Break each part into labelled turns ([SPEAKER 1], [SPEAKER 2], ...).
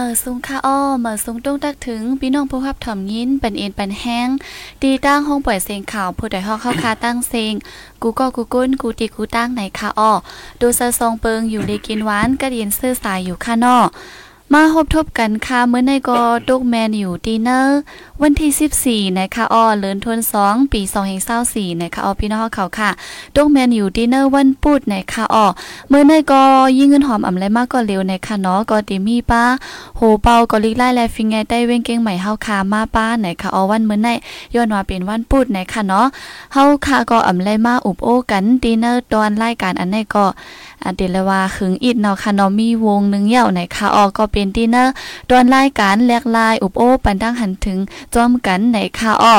[SPEAKER 1] มื่อซุงค่าอ้อเมื่อซุงตุ้งตักถึงพี่น้องผู้รับถ่อมยินเป็นเอ็นเป็นแห้งตีตั้งห้องปล่อยเสียงข่าวผู้ใดฮอกเข้าคาตั้งเสียงกูก็กูกุ้นกูตีกูตั้งไหนค่ะอ้อดูซะทรงเปิงอยู่ดีกินหวานกระเดียนซื่อสายอยู่ข้างนอก มาพบทบกันค่ะเมื่อในกอตุกแมนอยู่ดีเนอร์วันที่ 14นะคะอ้อเลินทวน2ปี2024นะคะอ้อพี่น้องเขาค่ะตุกแมนอยู่ดีเนอร์วันปุดนะคะอ้อเมื่อในกอยิ่งเงินหอมอำไรมากก็เร็วนะคะเนาะก็ติมีป้าโหเปาก็ลิกไล่แลฟิงไงได้เว้งเก้งใหม่เฮาคามาป้านะคะอ้อวันเมื่อในย้อนว่าเป็นวันปุดนะคะเนาะเฮาค่ะก็อำไรมาอุบโอกันดีเนอร์ตอนรายการอันในก็อันเดลว่าขึงอิดเนาะค่ะเนาะมีวงหนึงเหย่าไหนคะออก็เป็นดีเนอร์ตอนรายการแลกลายอุบโอปันดังหันถึงจอมกันไหนค่ะออ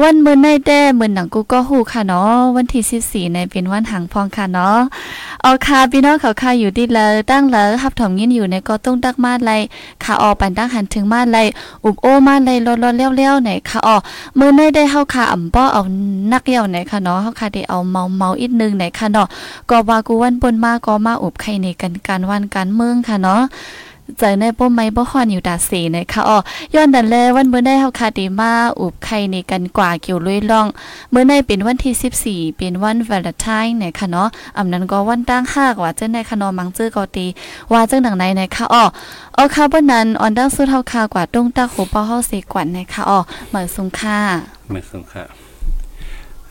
[SPEAKER 1] วันมื้อในแด้มื้อหนังกูก็ฮู้ค่ะเนาะวันที่14ในเป็นวันหังพองค่ะเนาะออค่ะพี่น้องเขาค่ะอยู่ดีเลยตั้งเลยฮับถมยินอยู่ในก็ต้องตักมาไลค่ะออปันดังหันถึงมาไลอุบโอมาไลลดๆเลี้ยวๆไหนค่ะออมื้อในได้เฮาค่ะอ่ำป้อเอานักเหี่ยวไหนค่ะเนาะเฮาค่ะได้เอาเมาเมาอีกนึงไหนค่ะเนาะก็ว่ากูวันปนมาก็มาอุบไข่ในกันการวันการเมืองค่ะเนาะ ใจในป้มไม้บ่ฮอนอยู่ดาสีนะคะอ๋อย้อนดันแลวันเมื่อได้เฮาคาดีมาอุบไข่ในกันกว่าเกี่ยวลุยล่อง เมื่อในเป็นวันที่ 14 เป็นวันวาเลนไทน์นะคะเนาะอำนั้นก็วันตั้งหากว่าเจ้าในคะนาะมังจื้อก็ตีว่าจังดังไหนนะคะอ๋ออ๋อค่ะบ่นั้นออนดังสุดเฮาคากว่าตรงตาโหป้าเฮาเสกวันนะคะอ๋อเหมือนสุงค่า
[SPEAKER 2] ไม่สงค่ะ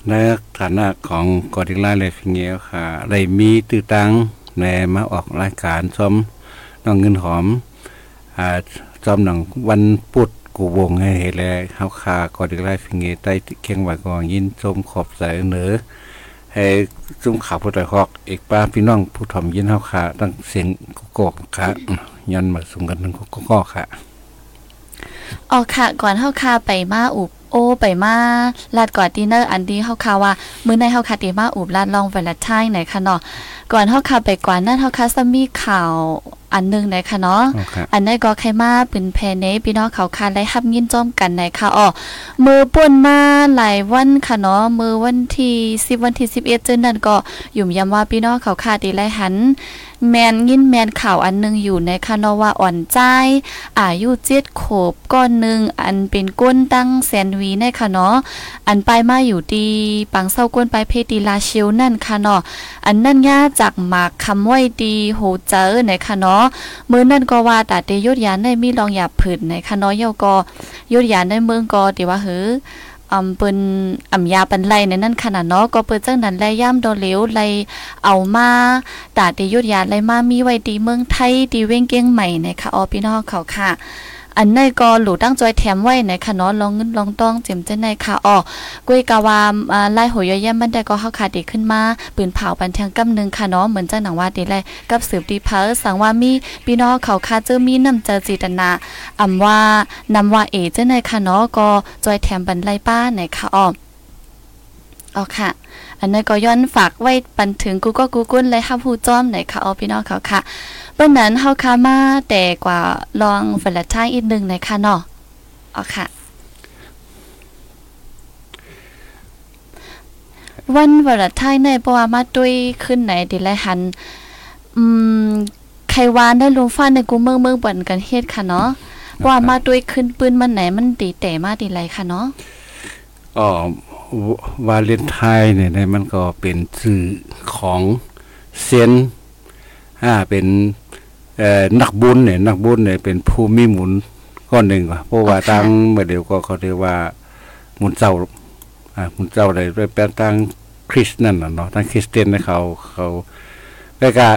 [SPEAKER 2] ในฐานะของกอดิล่าเลฟิเงียค่ะได้มีตื้อตังในมาออกรายการซ้อม น้องเงินหอมอ่าซ้อมหนังวันปุดกูวงให้เห็นแล้วเฮาคากอดิล่าฟิงเงยใต้เคียงไหวกองยินชมขอบใสเหนือให้ซุ่มข่าวผู้ใดฮอกเอกป้าพี่น้องผู้ถ่อมยินเฮาคาตั้งเสียงกุกกค่ะยันมาสุ่มกันทั้งกุกกค่ะ
[SPEAKER 1] ออกค่ะก่อนเฮาคาไปมาอุบโอไปมาลาดก่อนดินเนอร์อันดีเฮาคาว่า มื้อในเฮาคาติมาอุบลาดลองวลนไทน์ไหนค่ะเนาะก่อนเฮาคาไปกว่านั้นเฮาคาซะมีข่าว อันหนึงไหนค่ะเนาะ
[SPEAKER 2] อ๋อค่ะ
[SPEAKER 1] อันนี้ก็ใครมาเป็นแพเนพี่น้องเขาคาได้ฮับยินจ้อมกันไหนค่ะอ๋อมือป่นมาหลายวันค่ะเนาะมือวันที่10วันที่11เจนนั่นก็ยุ่มย้ำว่าพี่น้องเขาคาดีไลหัน แมนยินแมนข่าวอันหนึงอยู่ในคานว่าอ่อนใจอายุเจ็ดขบก้อนหนึ่งอันเป็นก้นตั้งแสนวีในค่ะเนาะอันไปมาอยู่ดีปังเศร้าก้นไปเพดีลาเชิวนั่นค่ะเนาะอันนั่นย่าจากหมากคำไว้ดีโหเจอในค่ะเนาะมื้อนั่นก็ว่าตาเตยุดยานได้มีลองหยาบผืนในค่ะเนาะเยาก็ยุดยานในเมืองก็ติว่าหือ อำเปิ้นอำยาปันไลในนั้นขนาดเนาะก็เปิ้นจังนั้นไลย่ำโดเหลวไลเอามาตาติยุทธยาไลมามีไว้ดีเมืองไทยดีเว้งเก้งใหม่นะคะออพี่น้องเขาค่ะ อันในก็หลูตั้งจอยแถมไว้นะคะเนาะลองเงินลองต้องเจ็มเจนในค่ะอ๋อกุ้ยกาวามอ่าไล่หัวย่อยแย่มันได้ก็เฮาขาดีขึ้นมาปืนเผาปันเทียงกำนึงค่ะเนาะเหมือนเจังหนังว่าดีเลยกับสืบดีเพอสังว่ามีพี่น้องเขาค่ะเจอมีน้ำเจอจิตนาอำว่านำว่าเอเจ้าในค่ะเนาะก็จอยแถมบันไลป้าในค่ะอ๋ออ๋อค่ะ อันนั้นก็ย้อนฝากไว้ปันถึงกูก็กูกุ้นเลยค่ะผู้จ้อมไหนค่ะอ๋อพี่น้องเขาค่ะเปิ้นนั้นเฮาคามาแต่กว่าลองเฟลไทน์อีกหนึ่งในค่ะเนาะอ๋อค่ะวันวลไทน์ในเพราะว่ามาด้วยขึ้นไหนดิไลหัน อืม ไขวานได้ลงฟ้าในกูเมืองเมืองบ่นกันเฮ็ดค่ะเนาะว่ามาด้วยขึ้นปืนมันไหนมันดีแต่มาดีไรค่ะเนาะ
[SPEAKER 2] อ๋อ วาเลนไทน์เนี่ยมันก็เป็นสื่อของเซนอ่าเป็นนักบุญเนี่ยนักบุญเนี่ยเป็นผู้มีหมุนก้อนหนึ่งว่ะเพราะว่าตั้งเมื่อเดียวก็เขาเรียกว่าหมุนเจ้าอ่าหมุนเจ้าอะไรด้วยแปลตั้งคริสต์นั่นเนาะตั้งคริสเตียนนะเขาเขาแล้วก็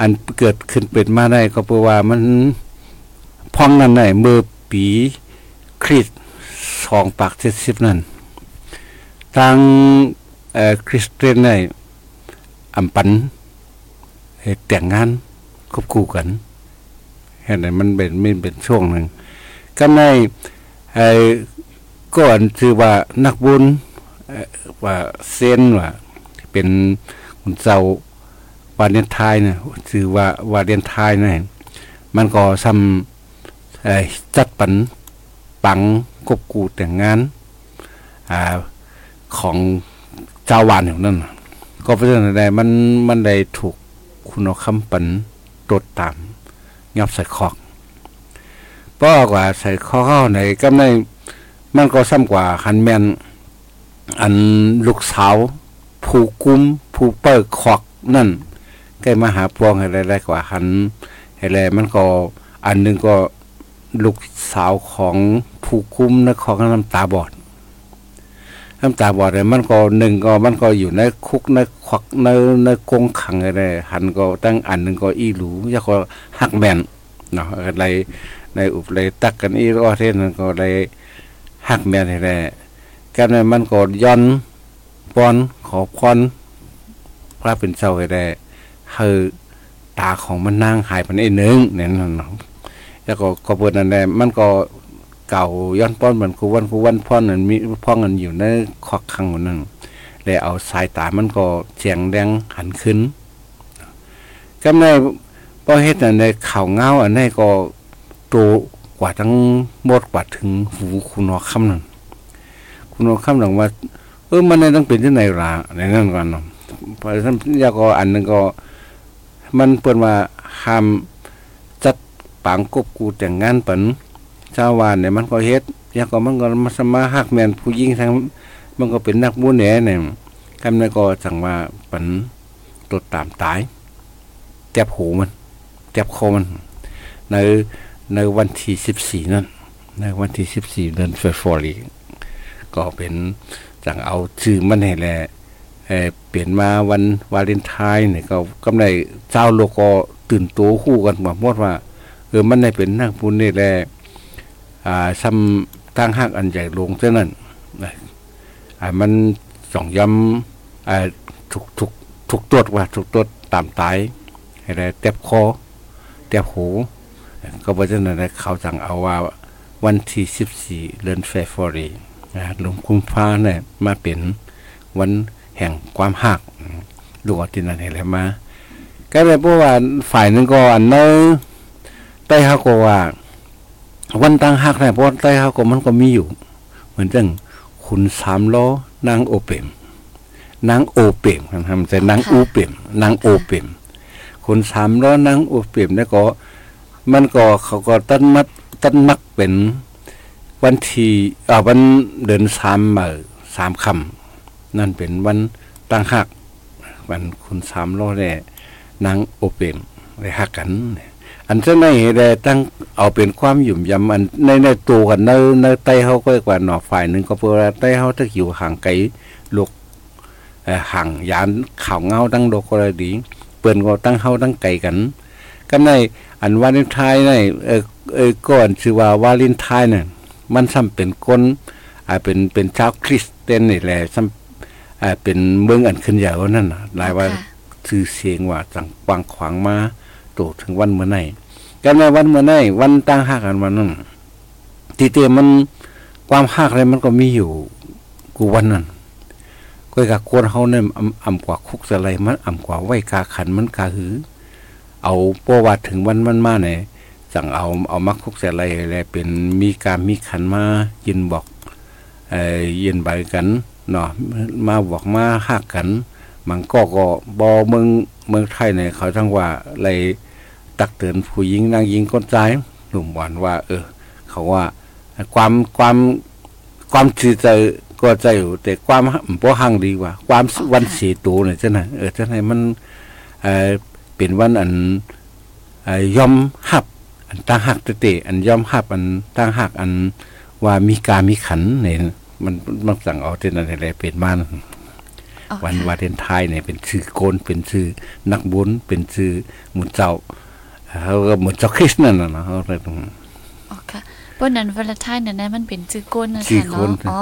[SPEAKER 2] อันเกิดขึ้นเป็นมาได้ก็เพราะว่ามันพ้องนั้นได้เมื่อปีคริสสองปากเจ็ดสิบนั้น ทางคริสเตียนได้อำปันแต่งงานควบคู่กันเห็นไหมมันเป็นมันเป็นช่วงหนึ่งก็ในไอ้ก่อนคือว่านักบุญว่าเซนว่าเป็นคุณเจ้าวาเลนไทน์เนี่ยคือว่าวาเลนไทน์นี่ยมันก็ซ้ำจัดปันปังกบกูแต่งงานอ่า ของเจ้าววานอย่างนั้นก็เพราะฉะนั้นได้มันมันได้ถูกคุณเอาคำปันตดตามยับใส่คอกเพราะกว่าใส่ข้อเข้าในก็ในมันก็ซ้ำกว่าคันแมนอันลูกสาว ผู้กุมผู้เปิดขอกนั่นใกล้มาหาพวงอะไรไรกว่าหันอะไรมันก็อันนึงก็ลูกสาวของผู้คุมนะของน้ำตาบอด น้ำตาบอดเนี่ยมันก็หนึ่งก็มันก็อยู่ในคุกในขวักในในกงขังอะไรหันก็ตั้งอันหนึ่งก็อีหลูยาก็หักแมนเนาะอะไรในอุปเลยตักกันอีรอเทนนก็เลยหักแมนอะไรกันมันก็ย้อนปอนขอพรพระเป็นเจ้าได้เฮอตาของมันนางหายไปในหนึ่งเนี่ยนั่นแล้วก็ก็เปิดนั่นแหละมันก็ เก่าย้อนป้อนเหมือนคูวันคูวันพ่อนนั่นมีพ่อเงินอยู่ในควักขังนั่นเลยเอาสายตามันก็เจียงแดงหันขึ้นก็ในพอเฮ็ดนั่นในข่าวเงาอันนี้ก็โตกว่าทั้งหมดกว่าถึงหูคุณนอคำนั่นคุณนอคำหลังว่า เออมันในต้องเป็นที่ไหนล่ะในนั่นก่อนเนาะเพราะฉะนั้นยาก็อันนึงก็ มันเปิ้นว่าห้ามจัดปางกบกูแต่งงานปัน ชาววานเนี่ยมันก็เฮ็ดยาก็มันก็มาสมาฮักแมนผู้หญิงทั้งมันก็เป็นนักบุญแหน่เนี่ยกำนันก็สั่งว่าปันตดตามตายแจ็บหูมันแจ็บคอมัน ในในวันที่สิบสี่นั่นในวันที่สิบสี่เดือนเฟบรุรีก็เป็นจังเอาชื่อมันให้แหละเปลี่ยนมาวันวาเลนไทน์เนี่ยก็กำไรเจ้าโลก็ตื่นตัวคู่กันมาหมดว่า เออมันได้เป็นนักบุญนี่แหละ อ่าซ้ำตั้งหักอันใหญ่ลงเท่านั้นอ่ามันสองย้ำอ่าถูกถูกถูกตรวจว่าถูกตรวจตามตายให้ได้เต็บคอเต็บหู ก็เพราะฉะนั้นเขาสั่งเอาว่าวันที่สิบสี่เดือนเฟบรุรีหลวงคุ้มฟ้าเนี่ยมาเป็นวันแห่งความหักดูว่าที่นั่นเห็นแล้วมาก็เลยพราะว่าฝ่ายนึงก็อันเนอใต้เขาก็ว่า วันตั้งหักเนี่ยเพราะใต้เขาก็มันก็มีอยู่ เหมือนจังคุณสามล้อนางโอเปมนางโอเปมทำแต่นางอูเปมนางโอเปมคุณสามล้อนางโอเปมเนี่ยก็ มันก็เขาก็ตั้นมัดตั้นมักเป็นวันที่อ่าวันเดือนสามเออสามคำนั่นเป็นวันตั้งหัก วันคุณสามล้อแน่นางโอเปมได้หักกัน อันเจ้าในได้ตั้งเอาเป็นความหยุ่มยำอันในในตัวกันในในไต้เขาก็กว่าหน่อฝ่ายหนึ่งก็เพื่อไต้เขาถ้าอยู่ห่างไกลลูกห่างยานข่าวเงาตั้งโดกระดีเปิ่นก็ตั้งเฮาตั้งไกลกันก็ในอันวาเลนไทน์ในเออเออก่อนชื่อว่าวาเลนไทน์เนี่ยมันซ้ำเป็นคนอ่าเป็นเป็นชาวคริสเตียนนี่แหละซ้ำอ่าเป็นเมืองอันขึ้นใหญ่ว่านั่นน่ะหลายว่าชื่อเสียงว่าจังกวางขวางมา โตถึงวันเมื่อไหร่กันในวันเมื่อไหร่วันตั้งหักกันวันนั้นทีเตียมันความหักอะไรมันก็มีอยู่กูวันนั้นก็กับคนเฮาเนี่ยอ่ำกว่าคุกอะไรมันอ่ำกว่าไหวกาขันมันกาหือ เอาเพราะว่าถึงวันมันมาเนี่ยสั่งเอาเอามักคุกเสอะไรอะไรเป็นมีการมีขันมายินบอกเอ่อยินใบกันเนาะมาบอกมาหักกัน มันก็ก็บอเมืองเมืองไทยเนี่ยเขาทั้งว่าอะไรตักเตือนผู้หญิงนางยิงก้นใจหนุ่มหวานว่า เออ เขาว่า ความความความชื่อใจก็ใจอยู่แต่ความบ่ห่างดีกว่า ความวันเสียตัวเนี่ยจ้ะนเออจ้ะไหนมันเออเป็นวันอันยอมหับ อันตั้งหักเตะอันยอมหับ อันตั้งหักอันว่ามีการมีขันเนี่ยมันมันสั่งเอาเท่นั้นอะไรเป็นมา
[SPEAKER 1] อ๋อ
[SPEAKER 2] วัน
[SPEAKER 1] ค่ะ
[SPEAKER 2] วาเลนไทน์เนี่ยเป็นชื่อโกนเป็นชื่อนักบุญเป็นชื่อหมุนเจ้าเขาก็หมุนเจ้าคริสต์นั่นน่ะเนาะเขาเลยต้อง
[SPEAKER 1] อ๋อค่ะเพราะนั้นวาเลนไทน์เนี่ยนะมันเป็นจื้อก้นนะ
[SPEAKER 2] จื้
[SPEAKER 1] คะ
[SPEAKER 2] อก้น
[SPEAKER 1] เนาะอ๋อ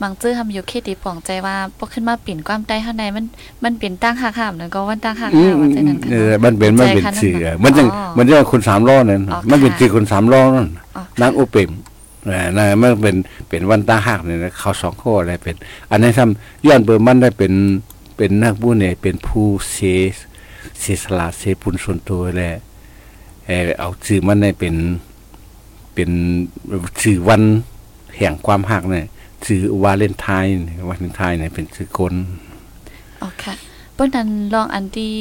[SPEAKER 1] บางจื้อทำอยู่เคดีป่องใจว่าพอขึ้นมาปิ่นความใต้ข้างในมันมันเป็นตั้งหักหามนั่นก็วันตั้งหัก
[SPEAKER 2] อื
[SPEAKER 1] หามมว่าจังนั้นค่ะ
[SPEAKER 2] เออ
[SPEAKER 1] เนาะ
[SPEAKER 2] มันเป็นมันเป็น
[SPEAKER 1] ใจค่ะ
[SPEAKER 2] ชื่อ
[SPEAKER 1] นั่นน่ะ
[SPEAKER 2] มันจัง
[SPEAKER 1] อ๋อ
[SPEAKER 2] มันจะคนสามล้อนั่น
[SPEAKER 1] อ๋อ
[SPEAKER 2] มันเป็น
[SPEAKER 1] ค่ะ
[SPEAKER 2] ชื่อคนสามล้อนั่น
[SPEAKER 1] อ๋อ
[SPEAKER 2] นางอุเปมเออ นะมันเป็นเป็นวันตาหักเนี่ยนะเขาสองข้ออะไรเป็น อันนี้ทำย้อนเบอร์มันได้เป็นเป็นนักบุญเนี่ยเป็นผู้เสเสสละเสปุญส่วนตัวแหละเออเอาชื่อมันได้เป็นเป็นชื่อวันแห่งความหักเนี่ยชื่อวาเลนไทน์วาเลนไทน์เนี่ยเป็นชื่อคน
[SPEAKER 1] อ๋อค่ะเพราะนั้นลองอันที่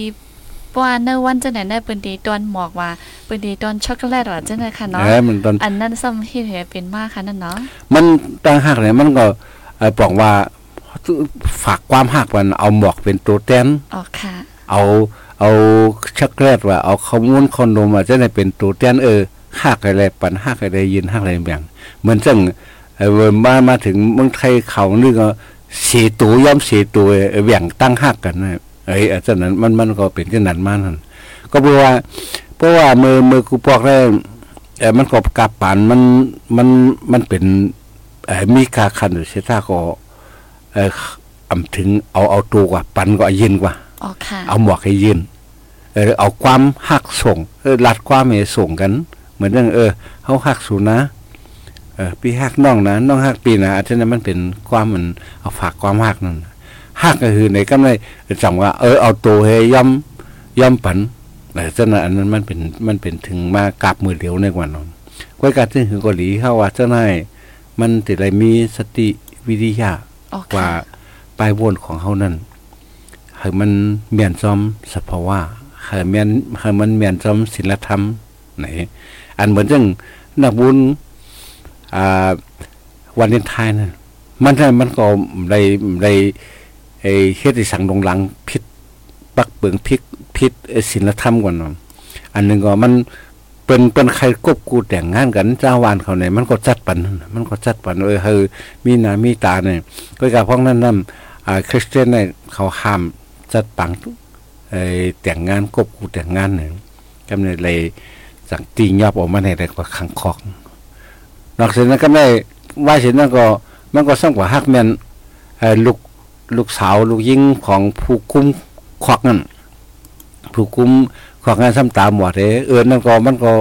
[SPEAKER 1] ว่าเนอวันจังไหนได้เปิ้นดีตอนหมอกว่าเปิ้นดีตอนช็อกโกแลตว่าจังได๋ค่ะเนาะ
[SPEAKER 2] เออมันตอน
[SPEAKER 1] อันนั้นซ้ำเฮ็ดให้เป็นมากค่ะนั่นเนาะ
[SPEAKER 2] มันตั้งหักเนี่ยมันก็เอ่อบอกว่าฝากความหักมันเอาหมอกเป็นตัวแทน
[SPEAKER 1] อ๋อค่ะ
[SPEAKER 2] เอาเอาช็อกโกแลตว่า เอาขมูลคอนโดมมาจะได้เป็นตัวแทนเออหักอะไรปันหักอะไรยินหักอะไรแบบเหมือนจังเออมามาถึงเมืองไทยเขานี่ก็เสียตัวย่อมเสียตัวเออแบ่งตั้งหักกันนะ เอ้ยอาจารย์นั้นมันมันก็เป็นจังนั้นมานั่นก็เพราะว่า เพราะว่ามือมือกูปอกแล้วเออมันก็กลับปันมันมันมันเป็นเออมีกาคันหรือเสยท่าก็เอออำถึงเอาเอาตัวกว่า ปันก็เอาเย็นกว่า
[SPEAKER 1] อ๋อค่ะ
[SPEAKER 2] เอาหมวกให้ยืนเออเอาความหักส่งเออรัดความให้ส่งกัน เหมือนเรื่องเออเขาหักสูนะเออพี่หักน้องนะน้องหักปีนะอาจจะนั้นมันเป็นความมันเอาฝากความหักนั่น หักก็คือในกำไรจำว่า เออเอาตัวให้ย่อมย่อมปันแต่ฉะนั้นอันนั้นมันเป็นมันเป็นถึงมากราบมือเดียวในกว่านั้นก้อยการซึ่งคือเกาหลีเขาว่าเจ้านายมันติดอะไรมีสติวิทยา
[SPEAKER 1] อ๋อ
[SPEAKER 2] ว่า
[SPEAKER 1] ค่ะ
[SPEAKER 2] ปลายวนของเขานั่นให้มันเมียนซ้อมสภาวะให้เมียนให้มันเมียนซ้อมศิลธรรมไหนอันเหมือนจังนักบุญอ่าวันเลนไทน์นั่นมันได้มันก็ได้ได้ ไอ้เฮ็ดให้สังดงหลังพิษปักเปิงพิษพิษศีลธรรมก่อนอันหนึงก็มันเป็นเป็นใครกบกูแต่งงานกันเจ้าวานเขาเนี่ยมันก็จัดปั่นมันก็จัดปันเออเฮอมีหน้ามีตาเนี่ยก็กับพวกนั้นนำอ่าคริสเตียนเนี่ยเขาห้ามจัดปังไอ้แต่งงานกบกูแต่งงานเนี่ยกำเนิดเลยสั่งตียอบออกมาในแต่กว่าขังคอกนอกจากนั้นก็ได้ว่าเช่นนั้นก็มันก็สร้างกว่าฮักแมนเอ่อลูก ลูกสาวลูกยิงของผู้คุมควักนั่นผู้คุมควักงานซ้ำตามหมดเลยเออนั่นก็มันก็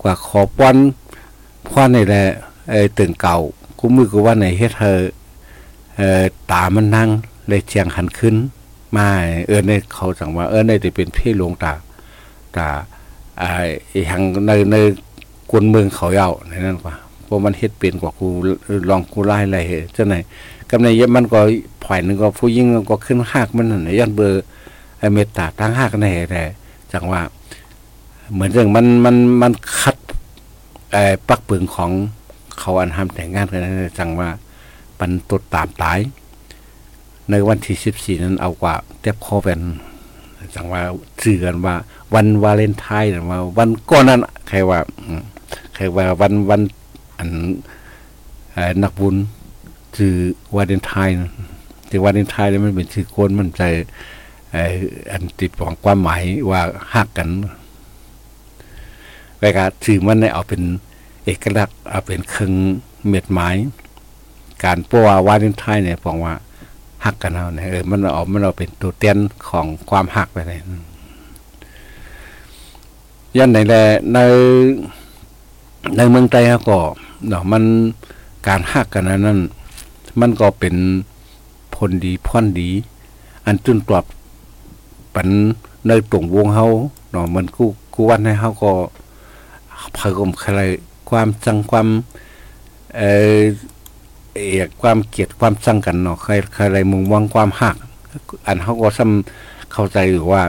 [SPEAKER 2] กว่าขอป้อนป้อนนี่แหละเออตึงเก่ากูมือกูว่าในเฮ็ดเธอเอ่อตามันนั่งเลยเจียงหันขึ้นมาเออในเขาสั่งว่าเออในจะเป็นพี่หลวงตาตาอ่าไอ้หังในในกวนเมืองเขาเย้าในนั้นกว่าเพราะมันเฮ็ดเป็นกว่ากูลองกูไล่อะไรเจ้าไหน กำในเย็บมันก็ฝ่ายหนึงก็ผู้ยิ่งก็ขึ้นหากมันนั่นน่ะย้อนเบอร์ไอ้เมตตาตั้งหากในแต่จังว่า เหมือนเรื่องมันมันมันคัดไอ้ปักปึงของเขาอันทำแต่งงานกันนั่นน่ะจังว่าปันตดตามตาย ในวันที่สิบสี่นั้นเอากว่าเต็บคอเป็นจังว่าสื่อกันว่า วันวาเลนไทน์น่ะว่า วันก่อนนั้นใครว่าใครว่าวันวันอันเอ่อนักบุญ ชื่อวาเลนไทน์น่ะแต่วาเลนไทน์เนี่ยมันเป็นชื่อคนมันใจอันติดของความหมายว่าฮักกันเวลาชื่อมันเนี่ยเอาเป็นเอกลักษณ์เอาเป็นเครื่องเม็ดหมาย การเพราะว่าวาเลนไทน์เนี่ยบอกว่าหักกันเอาเนี่ยเออมันเอามันเอาเป็นตัวเตียนของความหักไปเลยยันไหนแลในในเมืองไทยเขาก็เนาะมันการหักกันอันนั้น มันก็เป็นผลดีพ่อนดี อันจุนตอบปันในตรงวงเฮาเนาะมันกูกูวันให้เฮาก็พยกมใครความจังความเอ่อเอกความเกลียดความสั่งกันเนาะใครใครอะไรมุงวังความหัก อันเขาก็ซ้ำเข้าใจอยู่ว่า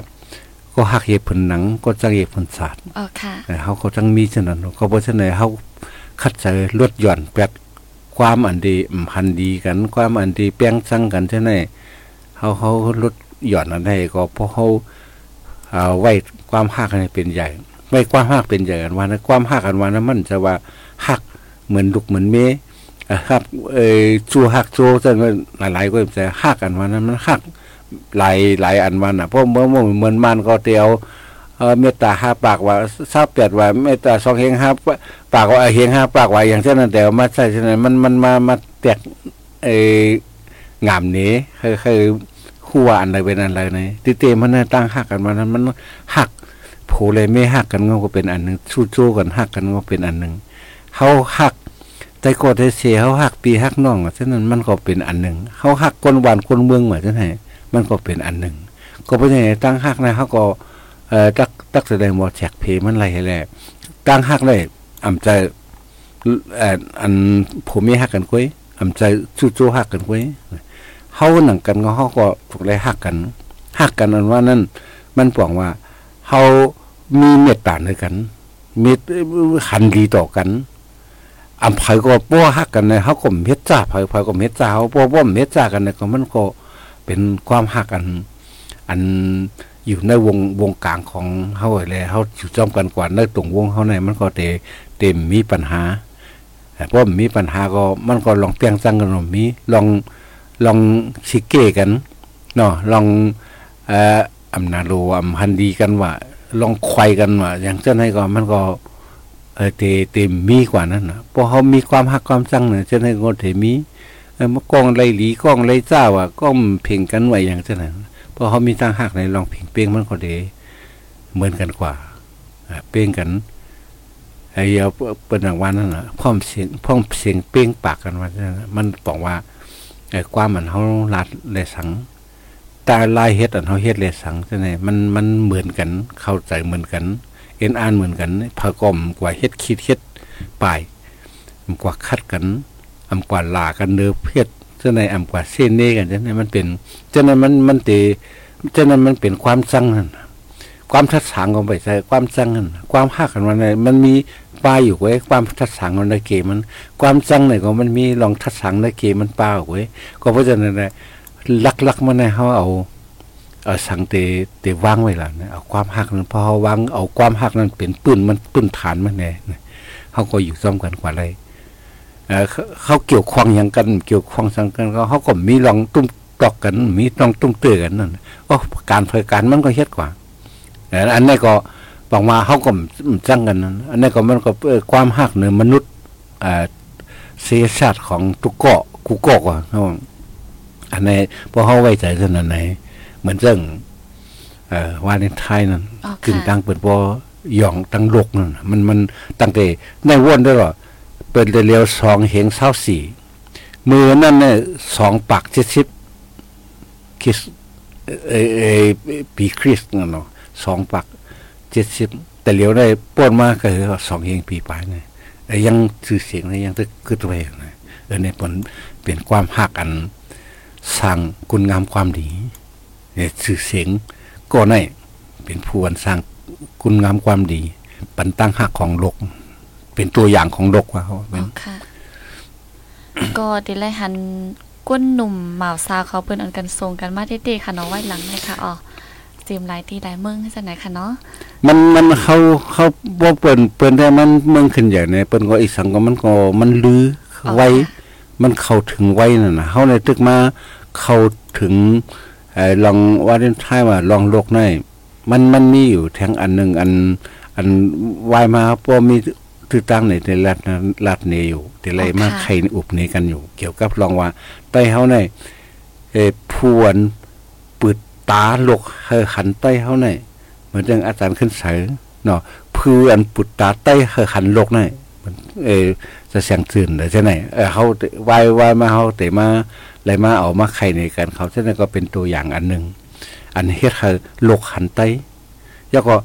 [SPEAKER 2] ก็หักเหตุผลหนัง ก็จังเหตุผลศาสตร์
[SPEAKER 1] อ๋อค่ะ
[SPEAKER 2] แต่เขาก็จังมีฉะนั้นเนาะก็เพราะฉะนั้นเขาคัดใจลดหย่อนแปด ความอันดีพันดีกัน ความอันดีแป้งสั่งกันใช่ไหมเขาเขาลดหย่อนอันใดก็เพราะเขาเอาไว้ความหักให้เป็นใหญ่ไว้ความหักเป็นใหญ่กันว่านะความหักกันว่านะมันจะว่าหักเหมือนลูกเหมือนเมอะครับเออจูหักจูจนหลายๆก็จะหักกันว่านั้นมันหักหลายหลายอันมันอะเพราะเมื่อเหมือนมันก็เตียว เออเมตตาห้าปากว่าทราบเปียดว่าเมตตาสองเฮงห้าปากว่าเฮงห้าปากว่าอย่างเช่นนั้นแต่มาใช่เช่นนั้นมันมันมามาแตกเองามนี้คือคือคู่ว่าอันใดเป็นอันใดนี่ติเตมันน่ะตั้งหักกันมานั้นมันหักโผเลยไม่หักกันก็เป็นอันหนึ่งสู้ๆกันหักกันก็เป็นอันหนึ่งเขาหักแต่ก็ได้เสียเขาหักปีหักน้องฉะนั้นมันก็เป็นอันหนึ่งเขาหักคนหวานคนเมืองเหมือนกันไงมันก็เป็นอันหนึ่งก็เป็นอย่างตั้งหักนะเขาก็ เอ่อตักตักแสดงว่าแจกเพมันไรแหละตั้งหักเลยอ่ำใจเอ่ออันผมไม่หักกันกุ้ยอ่ำใจจู่ๆหักกันกุ้ยเฮาหนังกันก็เฮาก็ถูกเลยหักกันหักกันอันว่านั่นมันปองว่าเฮามีเมตตาด้วยกันมีขันดีต่อกันอำไผก็ป้อฮักกันในเฮาก็เม็ดจ้าไผไผก็เม็ดจ้าเฮาป้อบ่เม็ดจ้ากันในก็มันก็เป็นความฮักกัน อัน อยู่ในวงวงกลางของเฮาแหละเฮาอยู่จอมกันกว่าในตรงวงเฮาในมันก็เตเต็มมีปัญหาแต่พอมีปัญหาก็มันก็ลองเตียงจังกันมีลองลองสิเกกันเนาะลองเอ่ออำนาจโลอำหันดีกันว่า ลองควายกันว่าอย่างเช่นให้ก็มันก็เออเตเตมีกว่านั้นนะพอเขามีความหักความสั่งเนี่ยจะให้งดเทมีเออมากองไรหลีกองไรเจ้าอะก็เพ่งกันไว้อย่างเช่นนั้น พอเขามีตั้งหักในลองเพ่งเป้งมันก็เดเหมือนกันกว่าเป้งกันไอ้เอาเป็นอย่างวันนั้นนะพ่อมเสียงพ่อมเสียงเป้งปากกันว่ามันบอกว่าไอ้ความมันเขาลัดเลยสังตาลายเฮ็ดอันเขาเฮ็ดเลยสังใช่ไหมมันมันเหมือนกัน เข้าใจเหมือนกัน เอ็นอ่านเหมือนกันพากอมกว่าเฮ็ดคิดเฮ็ดปลายกว่าคัดกันอำกว่าลากันเนื้อเพียด จ้าในอำกว่าเส้นเน่กันเจ้าในมันเป็นเจ้านั้นมันมันตเจ้านั้นมันเป็นความสั่งนั่นความทัดสางของไปใส่ความสั่งนั่นความหักกันมันมันมีปลาอยู่ไว้ความทัดสางของในเกมัน ความสั่งไหนก็มันมีลองทัดสางในเกมันปลาไว้ก็เพราะฉะนั้นลักๆมันในเฮาเอาเอาสังเตเตวางไว้ล่ะนะเอาความหักนั้นพอเขาวางเอาความหักนั้นเป็นปืนมันปืนฐานมันแน่เขาก็อยู่ซ้อมกันกว่าไร เออเขาเกี่ยวข้องอย่างกันเกี่ยวข้องสังกันเขาก็มีลองตุ้มตอกกัน มีต้องตุ้มเตือกันนั่นก็การเผยการมันก็เฮ็ดกว่าอันนี้ก็บอกมาเขาก็จังกันนั้นอันนี้ก็มันก็ความหักเนื้อมนุษย์อ่าเสียชาติของตุกเกาะกูเกาะว่าอันนี้พอเขาไว้ใจขนาดไหนเหมือนเรื่องเอ่อวาเลนไทน์นั่นกึ่งตังเปิดบอหย่องตังโลกนั่นมันมันตั้งแต่ในวนได้หรอ เปิดเร็วสองเหงเศร้าสี่มือนั่นเนี่ยสองปักเจ็ดสิบคริสเอเอปีคริสเนาะสองปักเจ็ดสิบแต่เหลียวได้ป้วนมากก็คือสองเหงปีปลายเนี่ยยังสื่อเสียงยังตึกกึศไว้นะเออในผลเปลี่ยนความหักอันสร้างคุณงามความดีเนี่ยสื่อเสียงก็ในเป็นผู้อันสร้างคุณงามความดีปันตั้งหักของโลก เป็นตัวอย่างของโลกว่าเขาเป็น
[SPEAKER 1] ค่ะก็ติไลหันก้นหนุ่มหมาวซาเขาเปิ้นอันกันทรงกันมาเด็ๆค่ะเนาะไว้หลังเลยค่ะอ๋อจีมหลายที่หลายเมืองจังไหนค่ะเนาะ
[SPEAKER 2] มันมันเขาเขาบ่เปิ้นเปิ้นได้มันเมืองขึ้นใหญ่เนี่ยเปิ้นก็อีสังก็มันก็มันลือไว้มันเข้าถึงไว้นั่นน่ะเฮาในตึกมาเข้าถึงไอ้ลองว่าเล่นท้ายว่าลองโลกในมันมันมีอยู่แทงอันหนึ่งอัน อันวายมาพอมี ตื้อตั้งในในรัฐรัฐเนอยู่แต่ไรมาไข่อุบเนกันอยู่ เกี่ยวกับลองว่าใต้เฮาในเอพวนปืดตาลกเฮหันใต้เฮาในเหมือนจังอาจารย์ขึ้นเสยเนาะเพื่อนปุดตาใต้เฮหันลกในเออจะเสียงตื่นหรือใช่ไหนเออเขาวายวายมาเขาแต่มาอะไรมาเอามาไข่ในกันเขาเช่นนั้นก็เป็นตัวอย่างอันหนึ่งอันเฮ็ดให้โลกหันไตแล้วก็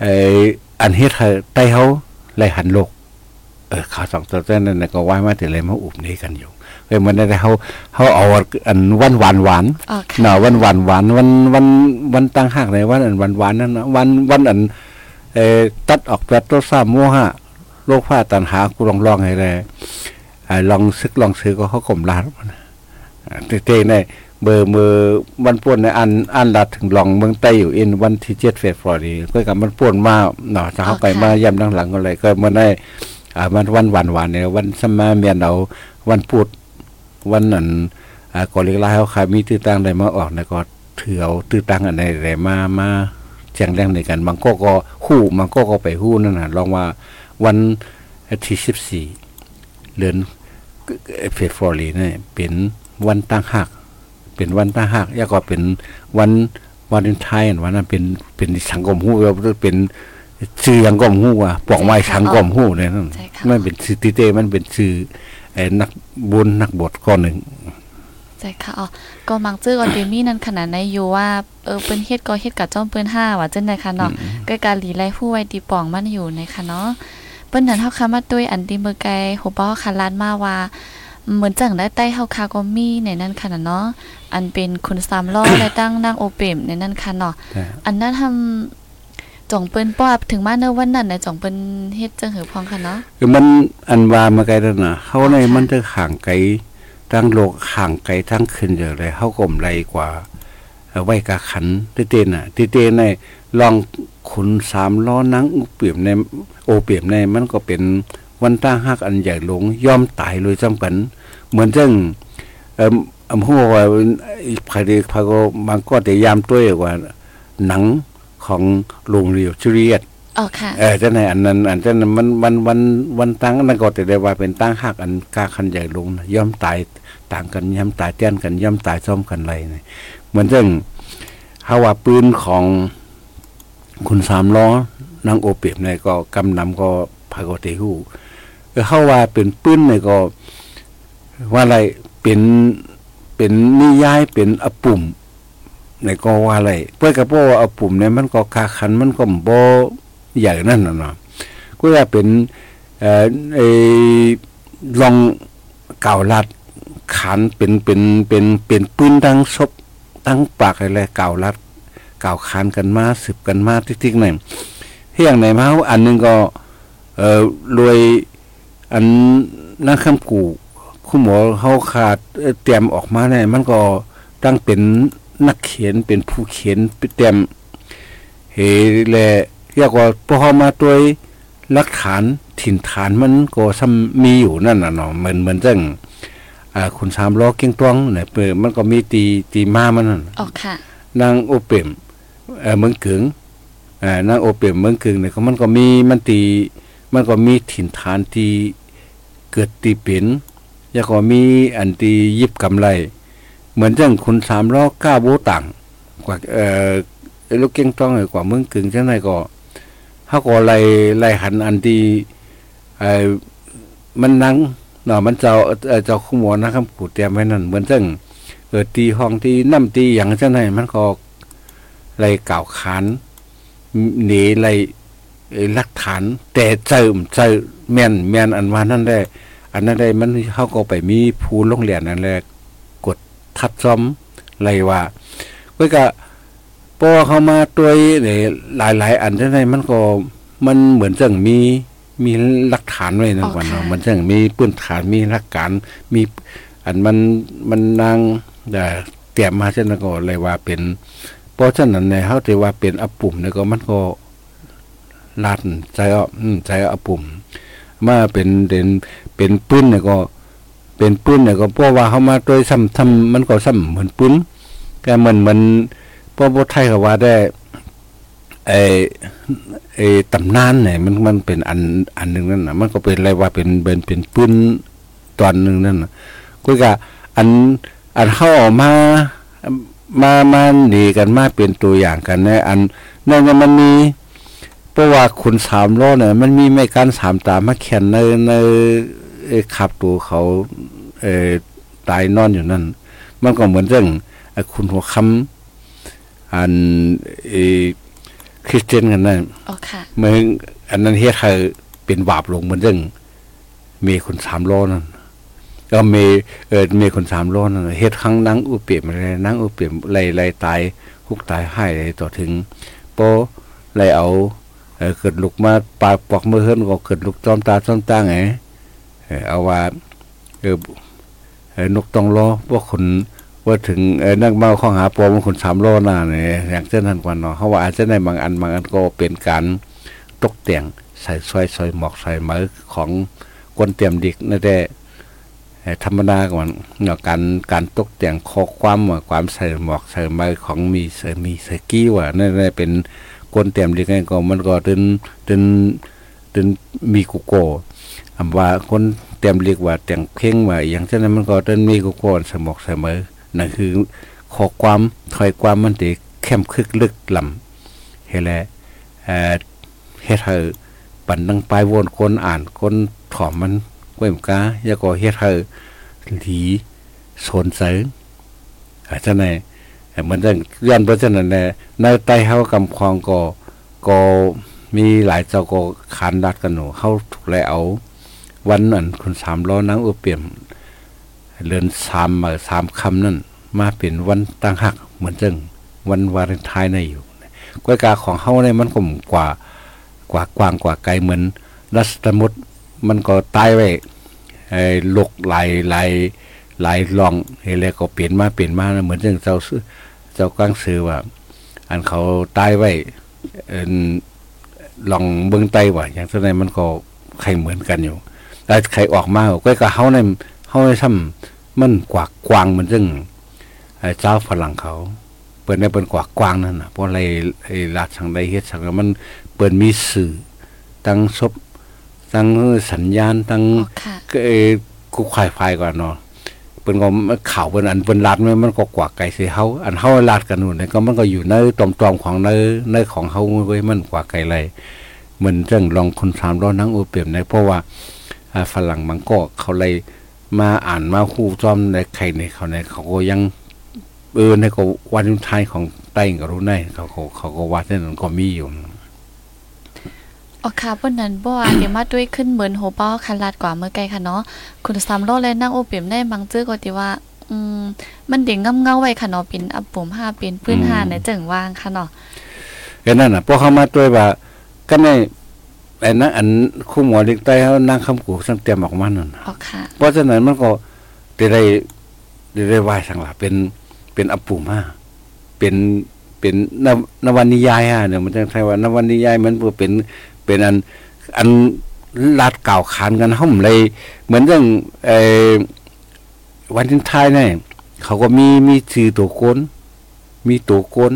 [SPEAKER 2] ไออันเฮ็ดให้ไตเขา ไหลหันโลก เออเขาสองตัวนั้นก็วายมาแต่อะไรมาอุบนี้กันอยู่เออมันได้เขาเขาเอาอันวันหวานหวานเนาะวันหวานหวานวันวันวันตั้งหักในวันอันวันหวานนั่นนะวันวันอันเออตัดออกแบบตัวซ้ำโมหะโลกผ้าตันหากูลองลองให้เลยลองซึกลองซื้อก็เขาข่มลาดเต้ๆใน เบอร์มือมันป่วนในอันอันลัดถึงลองเมืองใต้อยู่อินวันที่เจ็ดเฟบฟอรีก็กับมันป่วนมาเนาะถ้าเข้าไปมาย่ำดังหลังก็เลยก็มันได้อ่ามันวันหวานหวานเนี่ยวันสมาเมียนเอาวันพูดวันนั้นอ่ากอลิกลาเขาขายมีตื้อตั้งได้มาออกในก็ถือเอาตื้อตังอันใดใดมามาแจ้งแรงในกันบางก็ก็ฮู้บางก็ก็ไปฮู้นั่นน่ะลองว่าวันที่14เดือนเฟบรุรีเนี่ยเป็นวันตั้งหัก เป็นวันตั้งหักแล้วก็เป็นวันวันเลนไทน์วันนั้นเป็นเป็นสังคมฮู้ว่าเป็นชื่อสังคมฮู้ว่าปอกไม้สังคมฮู้เนี่ยนั่น
[SPEAKER 1] ใช่ค่ะ
[SPEAKER 2] มันเป็นชื่อติเต้มันเป็นชื่อไอ้นักบุญนักบวชก้อนหนึ่ง
[SPEAKER 1] ใช่ค่ะอ๋อก็มักจื้อก็เดมี่นั่นขนาดในอยู่ว่าเออเปิ้นเฮ็ดก็เฮ็ดกับจ้อมเปิ้นห้าว่าจังได๋ค่ะเนาะใกล้การหลีไล่ผู้ไว้ตีป่องมันอยู่ในค่ะเนาะเปิ้นนั้นเฮาคามาด้วยอันติมือไกลโหบ่คันลานมาว่า เหมือนจังได้ใต้เฮาคาก็มีในนั้นค่ะเนาะอันเป็นคุณสามล้อและตั้งนางโอเปมในนั้นค่ะเนาะ
[SPEAKER 2] ใช่
[SPEAKER 1] อันนั้นทำจ่องเปิ้นป้อบถึงมาเนอะวันนั้นน่ะจ่องเปิ้นเฮ็ดจังหือพองค่ะเนาะ
[SPEAKER 2] คือมันอันว่ามาไกลแล้วนะเขาในมันจะห่างไกลตั้งโลกห่างไกลทั้งคืนอย่างไรเขากลมไรกว่าเอาไว้กะขันติเต้นน่ะติเต้นในลองขุนสามล้อนังอุเปียมในโอเปียมในมันก็เป็น วันตั้งหักอันใหญ่หลงย่อมตายเลยจำกัน เหมือนจังเอ่ออำหัวว่าภายในภายก็บางก็แต่ยามตัวกว่า หนังของโรงเรียวจุเรียต
[SPEAKER 1] อ๋อค่ะ
[SPEAKER 2] เออจะในอันนั้นอันจะนั้นมันวันวันวันตั้งนั่นก็แต่ได้ว่าเป็นตั้งหักอันกาคันใหญ่ลงนะย่อมตายต่างกันย่อมตายเตี้ยนกันย่อมตายซ้อมกันไรเนี่ยเหมือนเรื่องฮาว่าปืนของคุณสามล้อนางโอเปียบเนี่ยก็กำนำก็พากติหู เออเฮาว่าเป็นปืนเนี่ยก็ ว่าอะไรเป็นเป็นนิยายเป็นอปุ่มในก็ว่าอะไรเพื่อกับว่าอปุ่มเนี่ยมันก็คาคันมันก็บ่ใหญ่นั่นน่ะเนาะก็ว่าเป็นเอ่อไอ้ลองเก่าลัดขันเป็นเป็นเป็นเป็นปืนตั้งศพตั้งปากอะไรเก่าลัดเก่าขันกันมาสืบกันมาติ๊กๆหน่อยเฮียงไหนมาอันนึงก็เอ่อรวย อันนักคำกูคุณหมอเขาขาดเตรียมออกมาเนี่ยมันก็ตั้งเป็นนักเขียนเป็นผู้เขียนไปเตรียมเฮแลเรียกว่าพอมาตัวหลักฐานถิ่นฐานมันก็ซ้ำมีอยู่นั่นน่ะเนาะเหมือนเหมือนจังอ่าคุณสามล้อเก่งตวงเนี่ยเปิดมันก็มีตีตีมามันนั่น
[SPEAKER 1] อ๋อค่ะ
[SPEAKER 2] นางโอเปมเอ่อเมืองเกึงอ่อนางโอเปมเมืองเกึงเนี่ยก็มันก็มีมันตีมันก็มีถิ่นฐานที่ เกิดตีเป็นแล้วก็มีอันตียิบกำไร เหมือนจังคุณสามล้อก้าโบตังกว่าเอ่อลูกเก้งต้องกว่าเมืองกึงจังไดก็เฮาก็ไล่ไล่หันอันที่เอ่อมันนังเนาะมันเจ้าเอ่อเจ้าคุหมอนะครับกูเตรียมไว้นั่นเหมือนจังเออตีห้องที่น้ำตีอย่างเช่นไหนมันก็ไรกล่าวขานหนีไล่ ลักฐาน แต่เจิมเจอแม่นแม่นอันว่านั่นได้ อันนั้นได้มันเขาก็ไปมีผู้ลงเรียนนั่นแหละกดทัดซ้อมไรว่าก็ก็พอเขามาตัวเนี่ยหลาย ๆ อันเช่นไหนมันก็มันเหมือนจังมีมีหลักฐานไว้นะ
[SPEAKER 1] อ๋อ
[SPEAKER 2] วันเนาะ
[SPEAKER 1] ค่ะ
[SPEAKER 2] มันจังมีปื้นฐานมีหลักการมี อันมันมันนางเอ่อเตรียมมาเช่นนั้นก็เลยว่าเป็นเพราะฉะนั้นเนี่ยเขาถือว่าเป็นอปุ่มเนี่ยก็มันก็ ลัดใจอะใจอะปุ่มมาเป็นเป็นเป็นปืนเนี่ยก็ เป็นปืนเนี่ยก็เพราะว่าเขามาโดยซ้ำทำมันก็ซ้ำเหมือนปืนก็เหมือนเหมันเพราะว่าไทยเขาว่าได้ไอ้ไอ้ตำนานเนี่ยมันมันเป็นอันอันหนึ่งนั่นนะมันก็เป็นอะไรว่าเป็นเป็นเป็นปืนตอนหนึ่งนั่นนะก็กะอันอันเข้าออกมามามาดีกันมาเป็นตัวอย่างกันนะอันนั่นก็มันมี เพราะว่าคุณสามล้อเนี่ยมันมีไม่การสามตามมาเขียนในในเอ่อขับตัวเขาเออตายนอนอยู่นั่น มันก็เหมือนเรื่องไอ้คุณหัวคำอันเออคริสเตียนกันนั่น
[SPEAKER 1] อ๋อค่ะ
[SPEAKER 2] เมื่ออันนั้นเฮ็ดให้เป็นบาปลงเหมือนเรื่องมีคนสามล้อนั่นก็มีเออมีคนสามล้อนั่นเฮ็ดครั้งนังอุเปียมอะไรนังอุเปียมไล่ไล่ตายคุกตายให้เลยต่อถึงโปไล่เอา เออเกิดลุกมาปากปอกมือเฮิรนก็เกิดลุกจอมตาจอมตาไงเออเอาว่าเออนกต้องล้อพวกคนว่าถึงนักเมาข้องหาปอมคนสามล้อหน้าเนี่ยอย่างเช่นนั้นกว่าเนาะเขาว่าอาจจะในบางอันบางอันก็เป็นการตกแต่งใส่ซอยซอยหมอกใส่ไหมของคนเตรียมดิกนั่นแหละธรรมดาก่อนเนาะการการตกแต่งข้อความว่าความใส่หมอกใส่ใบของมีเสมีเสกี้ว่านั่นเป็น กนเตรียมดีไงก็มันก็ตึนตึนตึนมีกุโกอำว่าคนเตรียมเรียกว่าแต่งเพ่งว่าอย่างเช่นนั้นมันก็ตึนมีกุโกสมอกเสมอนั่นคือข้อความถอยความมันติเข้มคึกลึกลำเฮแลเอ่อเฮ็ดให้ปันดังปลายวนคนอ่านคนถอมมันกวยมกาอย่าก็เฮ็ดให้หลีสนใจอาจารย์ใน มันจังย้อนเพราะฉะนั้นแหละในใต้เฮากำควองก็ก็มีหลายเจ้าก็ขานดัดกันหนูเฮาถูกแล้วเอา วันนั้นคุณสามล้อนังอุเปียมเรือนสามมาสามคำนั่นมาเป็นวันตั้งหักเหมือนจังวันวาเลนไทน์ในอยู่กวยกาของเฮาเนี่ยมันก็กว่ากว่ากว้างกว่าไกลเหมือนรัสมุดมันก็ตายไว้ไอ้ลกไหลไหลไหลลองเฮเลก็เปลี่ยนมาเปลี่ยนมาเหมือนจังเจ้า เจ้ากลางซื้อว่า อันเขาตายไว้ลองเบิ่งไตว่าอย่างเท่านั้นมันก็ใครเหมือนกันอยู่ แต่ใครออกมาก็ก็เฮาในเฮาในซ้ำมันกว่ากวางมันจึงเจ้าฝรั่งเขา เปิดในเปิดกว่ากวางนั่นน่ะเพราะอะไรไอ้ราชังใดเฮ็ดสังมันเปิดมีสื่อตั้งศพตั้งสัญญาณตั้งเอ้กูควายไฟก่อนเนาะ เปิ้นก็ข่าวเปิ้นอันเปิ้นลาดมันมันก็กว่าไกลสิเฮาอันเฮาลาดกันนู่นก็มันก็อยู่ในตอมๆของในในของเฮาเว้มันกว่าไกลเลยเหมือนจังลองคน3ล้อนั่งโอเปียมในเพราะว่าฝรั่งมันก็เขาเลยมาอ่านมาคู่จอมในใครในเขาในเขาก็ยังเออในก็วันไทยของใต้ก็รู้ได้เขาก็เขาก็วัดนั้นก็มีอยู่
[SPEAKER 1] อ๋อค่ะเปิ้นนั้นบ่ว่าเดี๋ยวมาด้วยขึ้นเหมือนโหเป้าคันลาดกว่าเมื่อไกลค่ะเนาะคุณสามโลและนั่งโอเปียมได้บางจื้อก็ที่ว่า อืม มันเด้งงำเงาไว้ค่ะเนาะเป็นอับปุ่ม5เป็นพื้น5ในจังว่างค่ะเนาะ
[SPEAKER 2] ก็นั่นน่ะพวกเขามาด้วยว่าก็ในไอ้นั้นอันคู่หมอเด็กใต้เฮานั่งคำกูสังเตรียมออกมานั่น
[SPEAKER 1] อ๋อค่ะ
[SPEAKER 2] เพราะฉะนั้นมันก็ได้ได้ได้ไหว้สังหลาเป็นเป็นอับปุ่ม5เป็นเป็นนนวนิยายอะเนี่ยมันจะใช่ว่านวนิยายมันเป็น เป็นอันอันลาดเก่าขานกันห่มเลย เหมือนเรื่องไอ้วันทิ้งท้ายเนี่ยเขาก็มีมีชื่อตัวโกนมีตัวโกน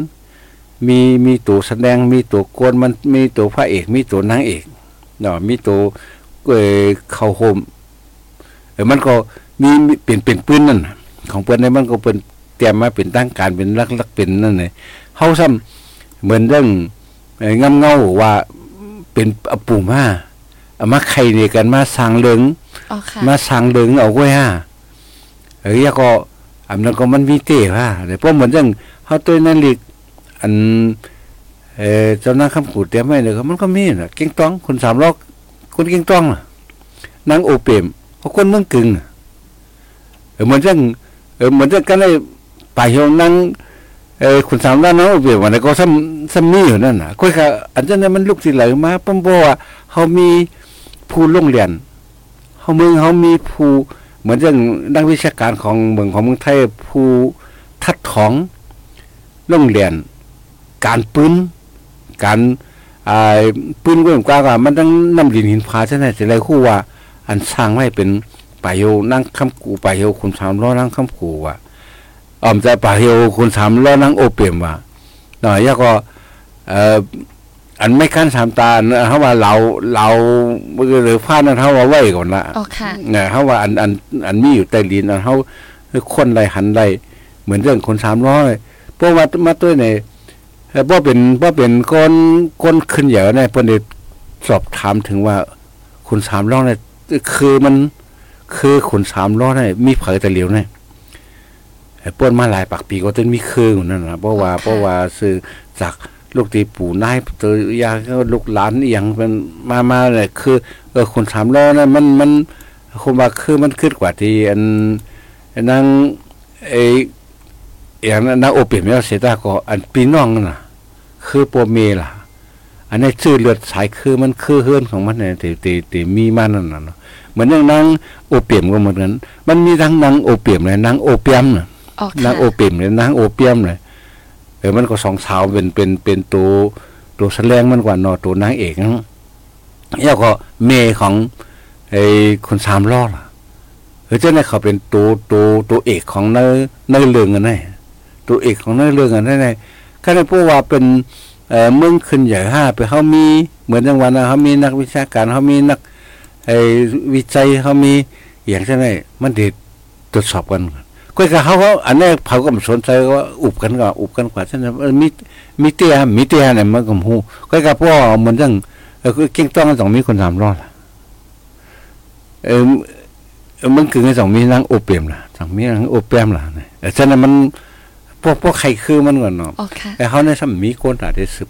[SPEAKER 2] มีมีตัวแสดงมีตัวโกนมันมีตัวพระเอก มีตัวนางเอกเนาะมีตัวเออเขาโฮมเออมันก็มีเป็นเป็นปืนนั่นของเปิ้นเนี่มันก็เป็นเตรียมมาเป็นตั้งการเป็นลักๆเป็นนั่นเลยเฮาซ้ำเหมือนเรื่องเงำเงาว่า เป็นอปูมาเอามาไข่เนี่ยกันมาสางเหลืองมาสางเหลืองเอาไว้ฮะเอ้ยก็อันนั้นก็มันมีเตะว่าแต่พวกเหมือนจังเฮาตัวนั้นลิกอันเออเจ้านาคำกูเตรียมไว้เลยมันก็มีน่ะเก่งต้องคนสามล็อกคนเก่งต้องน่ะนางโอเปมเขาคนเมืองกึ่งเออเหมือนจังเออเหมือนจังกันได้ไปเฮานั่ง เออคุณสามล้านเนาะเปียวันก็ซ้ำซ้ำมีอยู่นั่นน่ะค่อยค่ะอันนั้นมันลูกสิไหลมาปมบ่ว่าเฮามีผู้ลงเรียนเฮาเมืองเฮามีผู้เหมือนจังนักวิชาการของเมืองของเมืองไทยผู้ทัดของลงเรียน การปืนการอ่าปืนก็กว่าว่ามันต้องนำดินหินฟ้าใช่ไหมสิไรคู่ว่า อันสร้างไว้เป็นปายโยนั่งคำกูปายโยคุณสามล้อนั่งคำกูว่า ออมใจป่าเฮียวคุณสามล้อนั่งโอเปียมว่าหน่อยยก็เอ่ออันไม่ขั้นสามตาเขาว่าเราเราหรือผ้านั้นเขาว่าไว้ก่อนละ
[SPEAKER 1] อ๋อค่ะ
[SPEAKER 2] เนี่ยเขาว่าอันอันอันมีอยู่ใต้ดินอันเขาคนไรหันไรเหมือนเรื่องคนสามร้อยพวกมามาตัวเนี่ยพวกเป็นพวกเป็นคนคนขึ้นเหยอะเนี่ยเพื่อนสอบถามถึงว่าคุณสามร้อยเนี่ยคือมันคือคุณสามร้อยเนี่ยมีเผยแต่เหลียวเนี่ย ป้นมาหลายปักปีก็ต้นมีเครื่องนั่นนะเพราะว่าเพราะว่าซื้อจากลูกตีปู่นายตัวยาก็ลูกหลานอย่างเป็นมามาเนี่ยคือเออคนถามแล้วนะมันมันคนว่าคือมันขึ้นกว่าที่อันนางไออย่างนั้นนางโอเปียมแล้วเสตาก็อันปีน้องน่ะ คือโปเมล่ะ อันนี้ชื่อเลือดสายคือมันคือเฮือนของมันเนี่ยตีตีตีมีมันนั่นน่ะเหมือนอย่างนางโอเปียมก็เหมือนกันมันมีทั้งนางโอเปียมและนางโอเปียมน่ะ นางโอเปียมเลยนางโอเปียมเลยเออมันก็สองสาวเป็นเป็นเป็นตัวตัวแสดงมันกว่านอตัวนางเอกนะแล้วก็เมย์ของไอ้คนสามล้อล่ะเออเจ้าเนี่ยเขาเป็นตัวตัวตัวเอกของเนื้อเนื้อเรื่องกันแน่ตัวเอกของเนื้อเรื่องกันแน่ก็ได้พูดว่าเป็นเอ่อเมืองขึ้นใหญ่ห้าไปเขามีเหมือนจังหวัดนะเขามีนักวิชาการเขามีนักไอ้วิจัยเขามีอย่างเช่นไรมันเด็ดตรวจสอบกัน ก็คือเขาเขาอันนี้เขาก็ไม่สนใจว่าอุบกันก็อุบกันกว่าเช่นนั้นเออมีมีเตี้ยมีเตี้ยเนี่ยมันก็หูก็คือพวกเหมือนจังเออคือเก่งต้องต้องมีคนทำรอดล่ะเออเออมันคือไงสองมีนางโอเปียมล่ะสองมีนางโอเปียมล่ะเนี่ยแต่ฉะนั้นมันพวกพวกใครคือมันก่อนเนาะ
[SPEAKER 1] อ๋อค่ะ
[SPEAKER 2] แต่เขาในสมมีโกนตาได้สืบ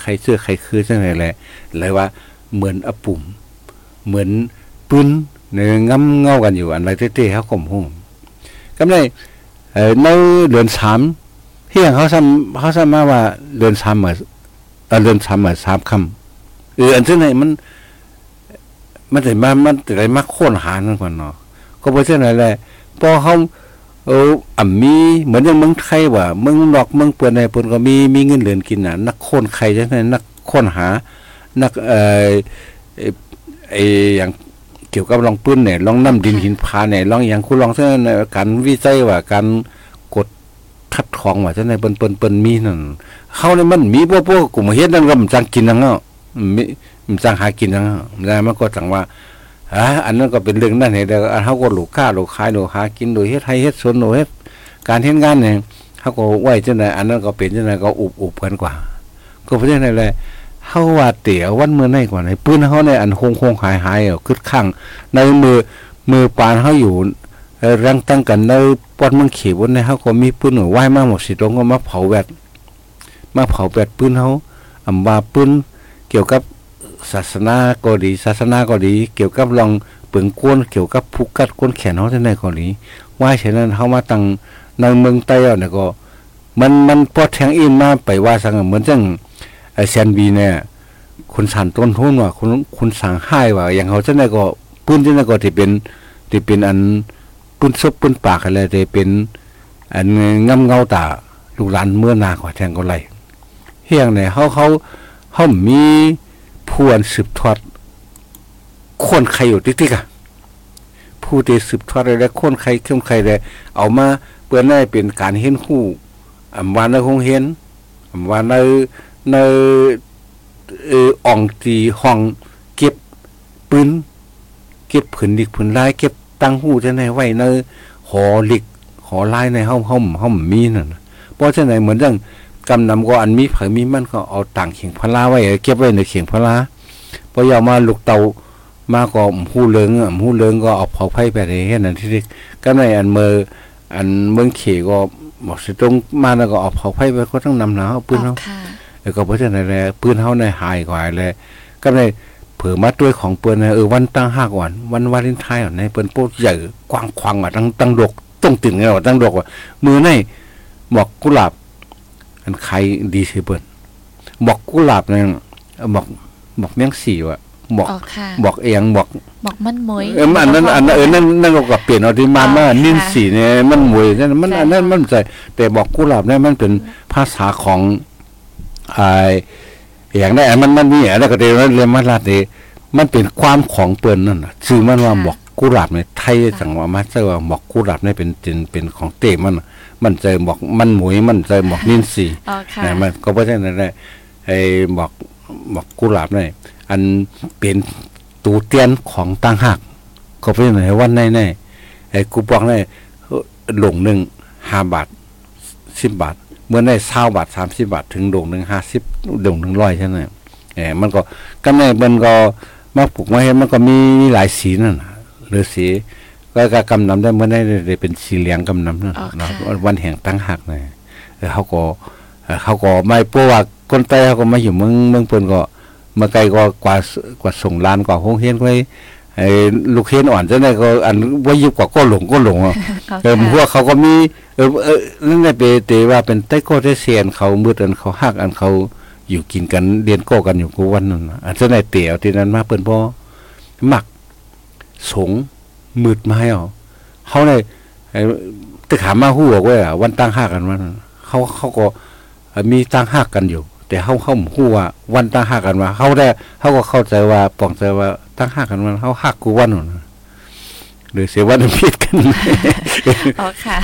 [SPEAKER 2] ใครเชื่อใครคือจังไรแหละเลยว่าเหมือนอปุ่ม เหมือนปืนในง้ำเงากันอยู่อันไรเต้ๆเขาข่มหุ่ม ก็เลยเออในเดือนสามเฮียงเขาซ้ำเขาซ้ำมาว่าเดือนสามเหมือนเออเดือนสามเหมือนสามคำเอออันที่ไหนมัน มันแต่มามันแต่ไรมาโค่นหานั่นก่อนเนาะก็เพราะฉะนั้นแหละพอเขาเอออ่ำมีเหมือนอย่างเมืองไทยว่าเมืองนอกเมืองเปื่อนในเปื่นก็มีมีเงินเหลือนกินน่ะ นักโค่นไข่จังไดนักโค่นหา นักเอ่อไอ้ไอ้อย่าง เกี่ยวกับลองปืนเนี่ยลองน้ำดินหินพาเนี่ยลองอย่างคุณลองเส้นการวิจัยว่าการกดคัดของว่าจังไดเปิ้นเปิ้นเปิ้นมีนั่นเขาเนี่ยมันมีพวกพวกกลุ่มเฮ็ดนั่นก็มันจังกินนั่นเนาะมีมันจังหากินนั่นเนาะแล้มันก็จังว่าอ่าอันนั้นก็เป็นเรื่องนั่นเองแต่อันเขาก็หลูกค้าหลูกขายหลูกหากินโดยเฮ็ดให้เฮ็ดสนโดยเฮ็ดการเฮ็ดงานเนี่ยเขาก็ไหวเจังไดอันนั้นก็เป็นจังไดก็อุบอุบกันกว่า ก็เพราะฉะนั้นแหละ เฮาว่าเตี๋ยววันมือไหนกว่าไหนปืนเฮาในอันคงคงหายหายเอาคึดข้างในมือมือปานเฮาอยู่รังตั้งกันในปอดมืองเขบนในเฮาก็มีปืนหนูไหวมาหมดสิตรงก็มาเผาแวดมาเผาแวดปืนเฮาอำว่าปืนเกี่ยวกับศาสนาก็ดี ศาสนาก็ดี เกี่ยวกับลองเปิงก้นเกี่ยวกับผูกกัดก้นแขนเขาที่ไหนก็ดีว่าฉะนั้นเขามาตั้งในเมืองใต้เอาเนี่ยก็ มันมันพอแทงอินมาไปว่าสังเหมือนจัง ไอแซนบีเนี่ยคุณสันต้นทุนว่าคุณคุณสั่งให้ว่า อย่างเขาจะไหนก็ปืนที่ไหนก็ที่เป็นที่เป็นอันปืนซบปืนปากอะไรที่เป็น อันงำเงาตาลูกหลานเมื่อนาขอแทงก็ไรเฮียงเนี่ยเขาเขาเขามีผู้อันสืบทอดคนใครอยู่ติ๊กๆอะผู้ที่สืบทอดอะไรคนใครเข้มใครเลยเอามาเพื่อให้เป็นการเห็นคู่อำวานในคงเห็นอำวานใน ในอ่องตีห้องเก็บปืนเก็บผืนดิกผืนลายเก็บตั้งหูจะไหนไว้ในหอหลิกหอลายในห้องห้องห้องมีนั่นน่ะเพราะฉะนั้นเหมือนเรื่องกำนำก็อันมีเผยมีมันก็เอาต่างเขียงพลาไว้เก็บไว้ในเขียงพลาพอยามาลูกเตามาก็หูเลิงอะหูเลิงก็เอาเผาไผ่ไปได้เห็นนั่นที่ก็ในอันเมืออันเมืองเขก็บอกสิตรงมาแล้วก็เอาเผาไผ่ไปก็ต้องนำหนาเอาปืนเฮาะ แล้วก็เพราะฉะนั้นแหละปืนเฮาในหายกว่าเลยก็ในเผื่อมาด้วยของปืนนะเออวันตั้งห้าวันวันวาเลนไทน์อะในเปิ้นโป๊ใหญ่กว้างขวางอะตั้งตั้งดกต้องตื่นไงว่าตั้งดกว่ามือในหมอกกุหลาบ อันใครดีสิเปิ้นหมอกกุหลาบเนี่ยหมอกหมอกเมียงสีว่ะหมอก
[SPEAKER 1] อ๋อค่ะ
[SPEAKER 2] บอกเอียงบอก
[SPEAKER 1] บอกมันมวย
[SPEAKER 2] เอออันนั้นอันนั้นเออนั่นนั่นเราก็เปลี่ยนเอาที่มามานิ่นสีเนี่ยมันมวยนั่นมันอันนั้นมันใจแต่บอกกุหลาบเนี่ยมันเป็นภาษาของ ไอ้อย่างนั้นมันมันมีอะไรก็เดี๋ยวเรียนมาลาดเดมันเป็นความของเปิ้นนั่นน่ะชื่อมันว่าบอกกุหลาบในไทยสังว่ามาเจอว่าบอกกุหลาบเนี่ยเป็นเป็นเป็นของเตมันน่ะมันใจบอกมันหมวยมันใจบอกนิ่นสี
[SPEAKER 1] อ๋อค่ะ
[SPEAKER 2] นะมันก็เพราะฉะนั้นแหละไอ้บอกบอกกุหลาบเนี่ยอันเป็นตูเตียนของต่างหากก็เพราะฉะนั้นวันในในไอ้กูบอกเนี่ยหลงหนึ่งห้าบาทสิบบาท เมื่อได้เศร้าบาทสามสิบาทถึงหลงหนึ่งห้าสิบหลงหนึ่งร้อยใช่ไหมเออมันก็ก็ในมันก็มาปลูกมาเห็นมันก็มีหลายสีนั่นน่ะหรือสีก็ก็กำนำได้เมื่อได้ได้เป็นสีเหลืองกำนำนั่น
[SPEAKER 1] อ๋อ
[SPEAKER 2] เนาะ
[SPEAKER 1] ค่ะ
[SPEAKER 2] วันแห่งตั้งหักเนี่ยเออเขาก็เอ่อเขาก็ไม่เพราะว่าคนใต้เขาก็มาอยู่เมืองเมืองเปิ้นก็มาไกลก็กว่ากว่าส่งลานกว่าโรงเรียนไว้ไอ้ ลูกเรียนอ่อนจังได๋ก็อันว่ายิบกว่าก็หลงก็หลงอะ
[SPEAKER 1] อ๋อ
[SPEAKER 2] เออพว
[SPEAKER 1] ค่ะ
[SPEAKER 2] กเขาก็มีเออเออนั่นแหละเปเตว่าเป็นใต้โกใต้เซียนเขามืดอันเขาฮักอันเขาอยู่กินกันเรียนโก้กันอยู่กูวันนั้นน่ะอันจังได๋เตียวที่นั้นมาเปิ้นบ่มักสงมืดมาให้เอาเขาได้ไอ้ตึกหามาฮู้บอกว่าวันตั้งฮักกันมันเขาเขาก็เอ่อมีตั้งหักกันอยู่ แต่เขาเขาบ่ฮู้ว่าวันตั้งหักกันว่าเขาได้เขาก็เข้าใจว่าปองใจว่าตั้งหักกันว่าเขาหักกูวันนั่นน่ะหรือเสียว่ามันผิดกัน
[SPEAKER 1] อ๋อค่ะ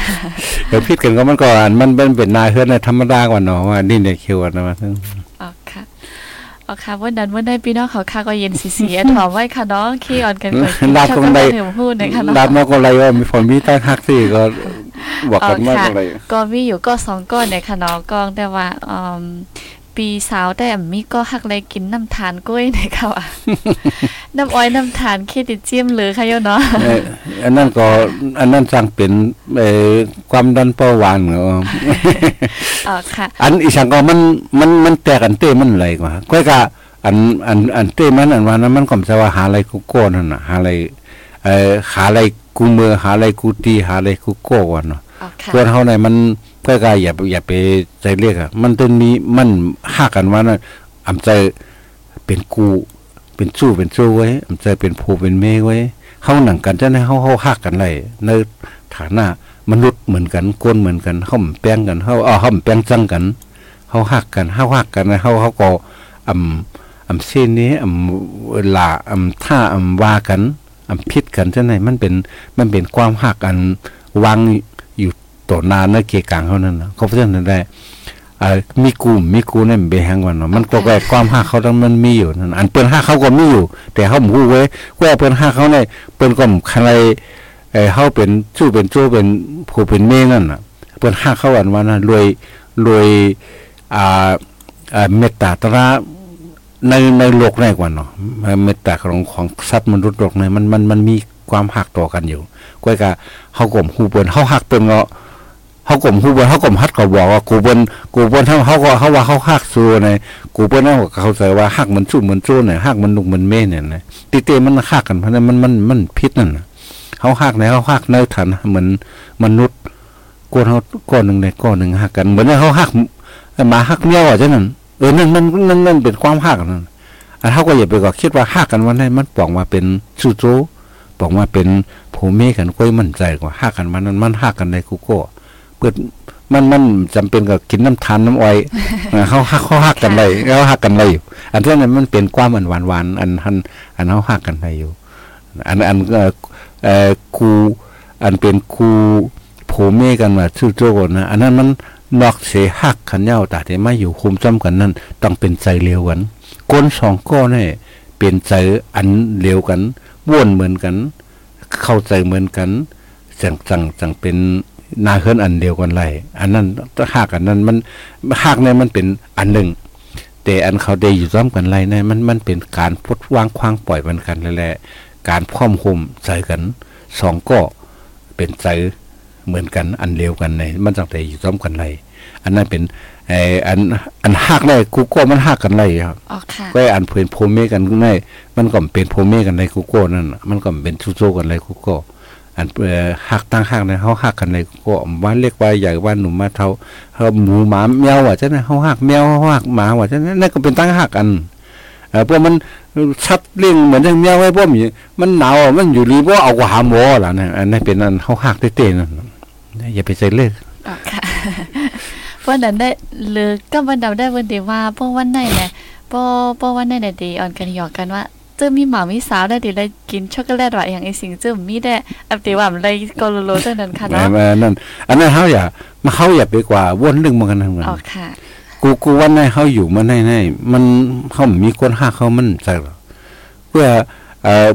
[SPEAKER 2] เดี๋ยวผิดกันก็มันก็อันมันเป็นเป็นนายเฮือนในธรรมดากว่าเนาะว่านี่เนี่ยคิวนะว่าซึ่ง
[SPEAKER 1] อ๋อค่ะอ๋อค่ะวันนั้นวันได้พี่น้องเขาค่ะก็เย็นสีเสียถอมไว้ค่ะน้องขี้อ่อนกันก่อน
[SPEAKER 2] ลาบก็ได้
[SPEAKER 1] ถึงพูดนะคะน้อง
[SPEAKER 2] ลาบนอกก็ไรว่ามีฝนมีใต้ฮักสิก็บอกกันว่าอะไร
[SPEAKER 1] ก็มีอยู่ก็สองก้อนในค่ะน้องกองแต่ว่าอืม ปีสาวแต่มีก็หักเลยกินน้ำทานกล้วยในค่ะว่ะน้ำอ้อยน้ำทานเคติดเจียมเลยค่ะโยเนาะ
[SPEAKER 2] เอ่ออันนั้นก็อันนั้นสร้างเป็นเอ่อความดันเบาหวานเหรอ
[SPEAKER 1] อ๋อค่ะ
[SPEAKER 2] อันอีสังก็มันมันมันแตกอันเต้มันไหลกว่าก้อยกะอันอันอันเต้มันอันว่านั้นมันก็จะว่าหาอะไรกูโก้นั่นน่ะหาอะไรเอ่อหาอะไรกูมือหาอะไรกูตีหาอะไรกูโก้ก่อนเนาะ
[SPEAKER 1] อ๋อค่ะ
[SPEAKER 2] ส่วนเฮาเนี่ยมัน ก้อยกะอย่าอย่าไปใจเรียกอะ มันต้นนี้มันหากันว่าน่ะอำใจเป็นกูเป็นสู้เป็นสู้ไว้อำใจเป็นผู้เป็นเมไว้เฮาหนังกันจะให้เฮาเฮาฮักกันไล่ในฐานะมนุษย์เหมือนกันคนเหมือนกันเฮาแป้งกันเฮาเอาเฮาแป้งจังกันเฮาฮักกันเฮาฮักกันนะเฮาเฮาก็อำอำเส้นนี้อำลาอำท่าอำว่ากันอำพิษกันจังไหนมันเป็นมันเป็นความฮักอันวาง ต่อหนาในเกกลางเฮานั่นนะเขาเพิ่นนั่นได้มีกูมีกูนั่นเบแฮงวันเนาะมันก็แก่ความฮักเขาทั้งมันมีอยู่นั่นอันเปิ้นฮักเขาก็มีอยู่ แต่เฮาบ่ฮู้เว้ยว่าเปิ้นฮักเขาเนี่ยเปิ้นก็คันไรเอ่อเฮาเป็นสู้เป็นโจ้เป็นผู้เป็นเมนั่นน่ะ เปิ้นฮักเขาอันว่าน่ะรวยรวยอ่าอ่าเมตตาตระในในโลกในกว่าเนาะเมตตาของของสัตว์มนุษย์โลกในมันมันมันมีความหักต่อกันอยู่ก้อยกะเฮากลมฮู้เปิ้นเฮาหักเปิ้นเนาะ เฮากลมฮู้เปิ้นเฮากลมฮัดก็บอกว่ากูเปิ้นกูเปิ้นเฮาเฮาก็เฮาว่าเฮาหักสู้ในกูเปิ้นเฮาเขาใจว่าหักมันสู้มันสู้เนี่ยหักมันลุกมันเม่เนี่ยนะติเตมันหักกันเพราะนั้นมันมันมันผิดนั่นเฮาหักในเฮาหักในฐานเหมือนมนุษย์ก้นเฮาก้อนหนึ่งในก้อนหนึ่งหักกันเหมือนเฮาหักหมาหักเมี้ยวอะจังนั้นเออนั่นนั่นนั่นนั่นเป็นความหักนั่นอันเฮาก็อย่าไปก็คิดว่าหักกันวันนั้นมันปองมาเป็นสู้โจปองมาเป็นผู้เมกันก้อยมั่นใจกว่าหักกันมันนั้นมันหักกันในกูโก้ เปิดมันมันจำเป็นกับกินน้ำทานน้ำอ้อยเออเขาหักเขาหักกันเลยเขาหักกันเลยอยู่ อันที่นั้นมันเป็นความอันหวานหวานๆอันอันอันเขาหักกันได้อยู่ อันอันเอ่อเอ่อครูอันเป็นครูผู้เมกันว่าสู้โจนะอันนั้นมันนอกเสหักขันเหย้าตาที่มาอยู่คุมจำกันนั่นต้องเป็นใจเลียวกันก้นสองก้อนเนี่ยเป็นใจอันเลียวกันว่วนเหมือนกัน เข้าใจเหมือนกันจังจังจังเป็น นาเฮิรนอันเดียวกันไรอันนั้นหักอันนั้นมันหักเนี่ยมันเป็นอันหนึ่ง แต่อันเขาได้อยู่ร่วมกันไรเนี่ยมันมันเป็นการพดวางควางปล่อยมันกันแหละการพร้อมคุมใจกันสองก็เป็นใจเหมือนกันอันเร็วกันในมันตั้งแต่อยู่ซ้อมกันไรอันนั้นเป็นไออันอันหักได้กูโก้มันหักกันไรครับ
[SPEAKER 1] อ๋อค่ะ
[SPEAKER 2] ก็อันเพื่อนโพเมกันในมันก็เป็นโพเมกันในกูโก้นั่นน่ะมันก็เป็นซูโซกันไรกูโก้ อันเออหักตั้งหักในเขาหักกันในกูโก้ว่าเรียกว่าใหญ่ว่าหนุ่มมาเท่าเขาหมูหมาแมวว่าจะนะเขาหักแมวเขาหักหมาว่าจะนั่นก็เป็นตั้งหักกันเออพวกมันชัดเลี้ยงเหมือนอย่างแมวไว้พวกมันมันหนาวมันอยู่รีบ่เอากว่าหาหมอล่ะนะอันนั้นเป็นอันเขาหักเต้ๆนั่นอย่าไปใจเลิก
[SPEAKER 1] อ๋อค่ะวันนั้นได้หรือก็วันเดาได้วันเดียวว่าเพราะวันไหนเนี่ยพราะเพราะวันไหนเนี่ยดีอ่อนกันหยอกกันว่า จอมีหมามีสาวได้ดีเลยกินช็อกโกแลตหรออย่างไอสิ่งเจอมีได้อัปเดตว่ามันเลยกโลโลเท่านั้นค่ะ
[SPEAKER 2] แหม
[SPEAKER 1] เนาะ
[SPEAKER 2] แม่นั่นอันนั้นเขาอย่ามาเขาอย่าไปกว่าวนเรื่องมันกันทั้งนั้น
[SPEAKER 1] อ๋อค่ะ
[SPEAKER 2] กูกูวันไหนเขาอยู่มันไหนไหนมันเขามีคนห้าเขามันใส่หรอเพื่อเอ่อ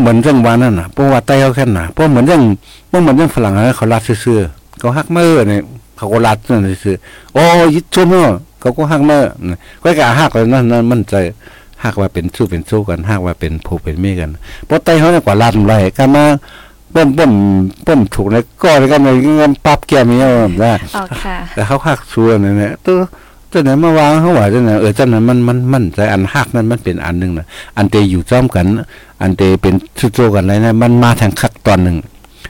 [SPEAKER 2] เหมือนจังหวานั่นน่ะเพราะว่าไต้เขาแค่น่ะเพราะเหมือนจังเพราะเหมือนจังฝรั่งอะเขาลาดซื่อๆเขาหักเมื่อเนี่ยเขาก็ลาดนั่นซื่อๆโอ้ยิดชมเนาะเขาก็หักเมื่อก็กะหักเลยนั่นนั่นมันใจ หักว่าเป็นสู้เป็นสู้กันหักว่าเป็นผู้เป็นเมียกันเพราะไต้เขาเนี่ยกว่าลาดไรกันมาป้มป้มป้มถูกในก้อนกันในเงินปั๊บแก้มีเอาได้
[SPEAKER 1] อ๋อค่ะ
[SPEAKER 2] แต่เขาหักส่วนนี่นแหละตัวตัวไหนมาวางเขาว่าจังไหนเออจังนั้นมันมันมันใจอันหักนั้นมันเป็นอันหนึงนะอันเตอยู่จ้อมกัน อันเตเป็นชุดโจกันอะไรนะมันมาทางคักตอนหนึ่ง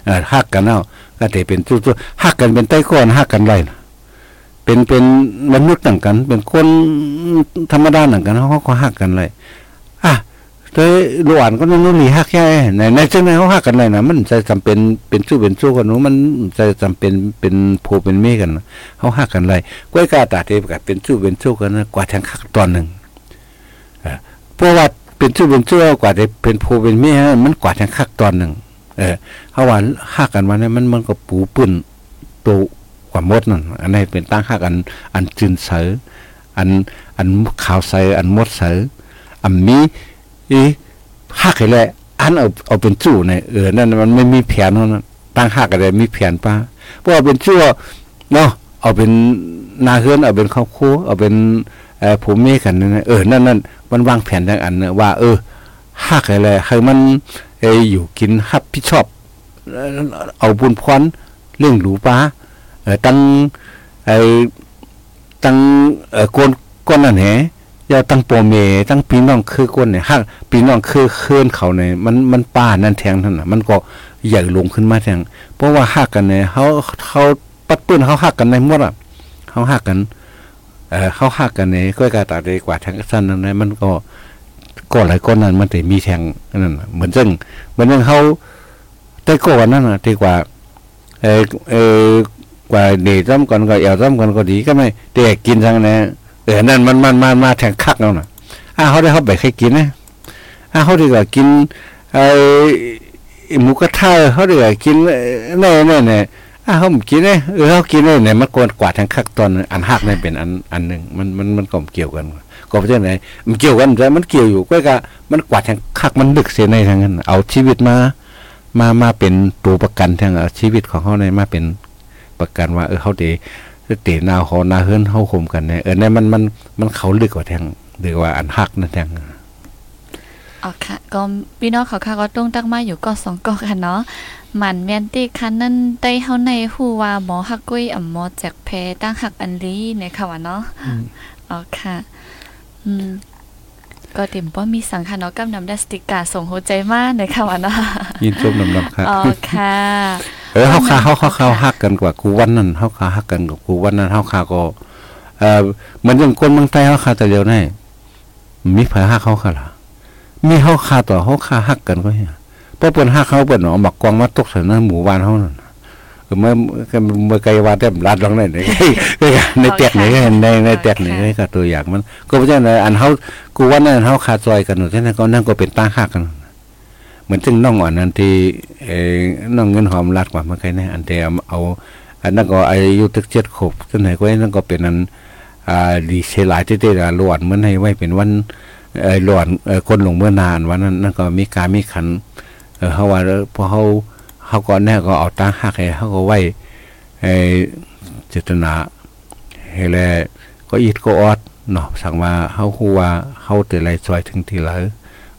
[SPEAKER 2] เออหักกันเอาก็เตเป็นชุดโจหักกันเป็นใต้ก้อนหักกันไรนะ เป็นเป็นมนุษย์ต่างกัน เป็นคนธรรมดาต่างกันเขาก็หักกันเลยอะเต้หลวนก็นั่นนู่นนี่ฮักแค่ไหนในจังไหนเขาฮักกันเลยนะมันจะจำเป็นเป็นสู้เป็นสู้กันนูมันจะจำเป็นเป็นโพเป็นเมกันเขาฮักกันเลยก้อยกาตาเทปกับเป็นสู้เป็นสู้กันกว่าทางคักตอนหนึ่งเอ่อเพราะว่าเป็นสู้เป็นสู้กว่าจะเป็นโพเป็นเมมันกว่าทางคักตอนหนึ่งเออเฮาว่าฮักกันมาเนี่ยมันมันก็ปูปื้นโต กว่ามมดนั่นอันนี้เป็นตั้งฮักอันอันจืนเสออันอันขาวใสอันมดเสออันมีอีฮักให้แหละอันเอาเอาเป็นจู่ในเออนั่นมันไม่มีแผนเท่านั้นตั้งฮักอะไรมีแผนป้าเพราะเอาเป็นจู่วเนาะเอาเป็นนาเฮือนเอาเป็นครอบครัวเอาเป็นเออผมเมีกันนั่นเออนั่นนั่นมันวางแผนอย่างอันเนี่ยว่า เออฮักอะไรให้มันเอออยู่กินรับผิดชอบ เอาบุญพรเรื่องหรูป้า ตั้งไอ้ตั้งเอ่อก้นก้นนั่นแหอย่าตั้งปรเมตั้งพี่น้องคือก้นเนี่ยฮักพี่น้องคือเคลื่อนเขาเนี่ยมันมันป้านั่นแทงนั่นน่ะ มันก็ใหญ่ลงขึ้นมาแทงเพราะว่าฮักกันเนี่ยเขาเขาปัดปื้นเขาฮักกันในหมดอะเขาฮักกันเออเขาฮักกันเนี่ยก็กาตาดีกว่าทางสั้นนั่นนะมันก็ก็หลายก้อนนั้นมันแต่มีแทงนั่นเหมือนซึ่งเหมือนซึ่งเขาได้ก่อนนั่นน่ะดีกว่าเออเออ กว่าเดทซ้ำก่อนก็เอวซ้ำก่อนก็ดีก็ไม่เด็กกินทั้งนั้นเออนั่นมันมันมามาแทงคักแล้วน่ะอ่าเขาได้เขาไปให้กินนะอ่าเขาดีกว่ากินไอ้หมูกระทะเขาดีกว่ากินแน่แน่แน่อ่าเขากินเนี่ยเออเขากินเนี่ยมันกวนกว่าทางคักตอนอันหักนี่เป็นอันอันหนึ่งมันมันมันก็เกี่ยวกันก็เพราะฉะนั้นมันเกี่ยวกันแต่มันเกี่ยวอยู่ก็กะมันกว่าทางคักมันลึกเสียในทางนั้นเอาชีวิตมามามาเป็นตัวประกันทางชีวิตของเขาในมาเป็น ประกันว่าเออเขาเดเตะนาวเขานาเฮิรนเขาข่มกันเนี่ยเออเนี่ยมันมันมันเขาลึกกว่าทางหรือว่าอันหักนั่นทาง
[SPEAKER 1] อ๋อค่ะก็พี่น้องเขาค่ะก็ต้องตั้งมาอยู่ก็สองก็ค่ะเนาะมันแมนติคันนั่นได้เฮาในฮู้ว่าหมอฮักกุ้ยอ่ำหมอแจกแพตั้งหักอันลีในค่ะว่าเนาะอ๋อค่ะ อืมก็เต็มป้อมีสังค่ะเนาะกำนำดัสติกาส่งหัวใจมากในค่ะว่าเนาะ
[SPEAKER 2] ยินชมลำลำครับ
[SPEAKER 1] อ๋อค่ะ
[SPEAKER 2] เออเขาคาเขาเขาเขาหักกันกว่ากูวันนั้นเขาคาหักกันกับกูวันนั้นเขาคาก็เออเหมือนอย่างคนเมืองไทยเขาคาแต่เดียวนี่มีไผหักเขาคาล่ะมีเขาคาต่อเขาคาหักกันก็เฮียเพราะเปิ้นหักเขาเปิ้นเอาหมักกองมาตกใส่ในหมู่บ้านเขานั่นเออเมื่อเมื่อไกลว่าแต่รัดลงได้นี่ในแตกนี่ในในแตกนี่ก็ตัวอย่างมัน ก็เพราะฉะนั้นอันเขากูวันนั้นเขาคาซอยกันอยู่ที่นั่นก็นั่นก็เป็นตั้งหักกันเห มือนซึ่งน้องอ่อนนันที่เอน้องเงินหอมรัดกว่าเมื่อไงเนี่ยอันเดียเอาอันนั้นก็อายุตึกเจ็ดขบซึ่งไหนก็นั่นก็เป็นอันอ่าดีเชลายเตะหลวนเหมือนให้ไว้เป็นวันเออหลวนเออคนหลงเมื่อนานวันนั้นนั่นก็มีการมีขันเออเขาว่าพอเขาเขาก็แน่ก็เอาตั้งหักให้เขาก็ไว้เออเจตนาให้แลก็อีดก็ออดเนาะสั่งว่าเขาคูว่าเขาเตะไรซอยถึงที่ไหน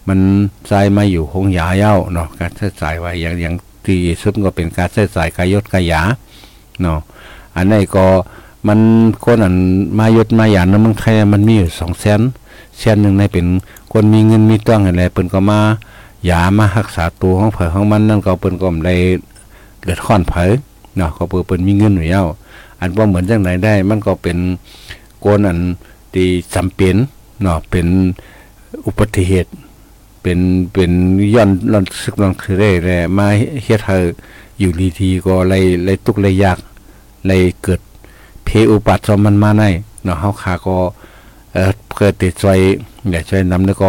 [SPEAKER 2] มันใจมาอยู่คงหยาเย้าเนาะการใช้จ่ายไว้อย่างอย่างที่สุดก็เป็นการใช้จ่ายกายยศกายหยาเนาะอันนี้ก็มันคนอันมายศมาหยาในเมืองไทยมันมีอยู่สองแสนแสนหนึ่งในเป็นคนมีเงินมีต้องอะไรเปิ้นก็มาหยามารักษาตัวของเผยของมันนั่นก็เปิ้นก็ได้เดือดร้อนเผยเนาะก็เปิ้นมีเงินอยู่เย้าอันว่าเหมือนจังไหนได้มันก็เป็นคนอันที่จำเป็นเนาะเป็นอุบัติเหตุ เป็นเป็นย้อนลอนซึกลอนคือได้แลมาเฮ็ดให้อยู่ดีๆก็เลยเลยทุกเลยยากเลยเกิดเพอุปัตสมันมาในเนาะเฮาคาก็เอ่อเกิดติดช่วยอย่าช่วยนำแล้วก็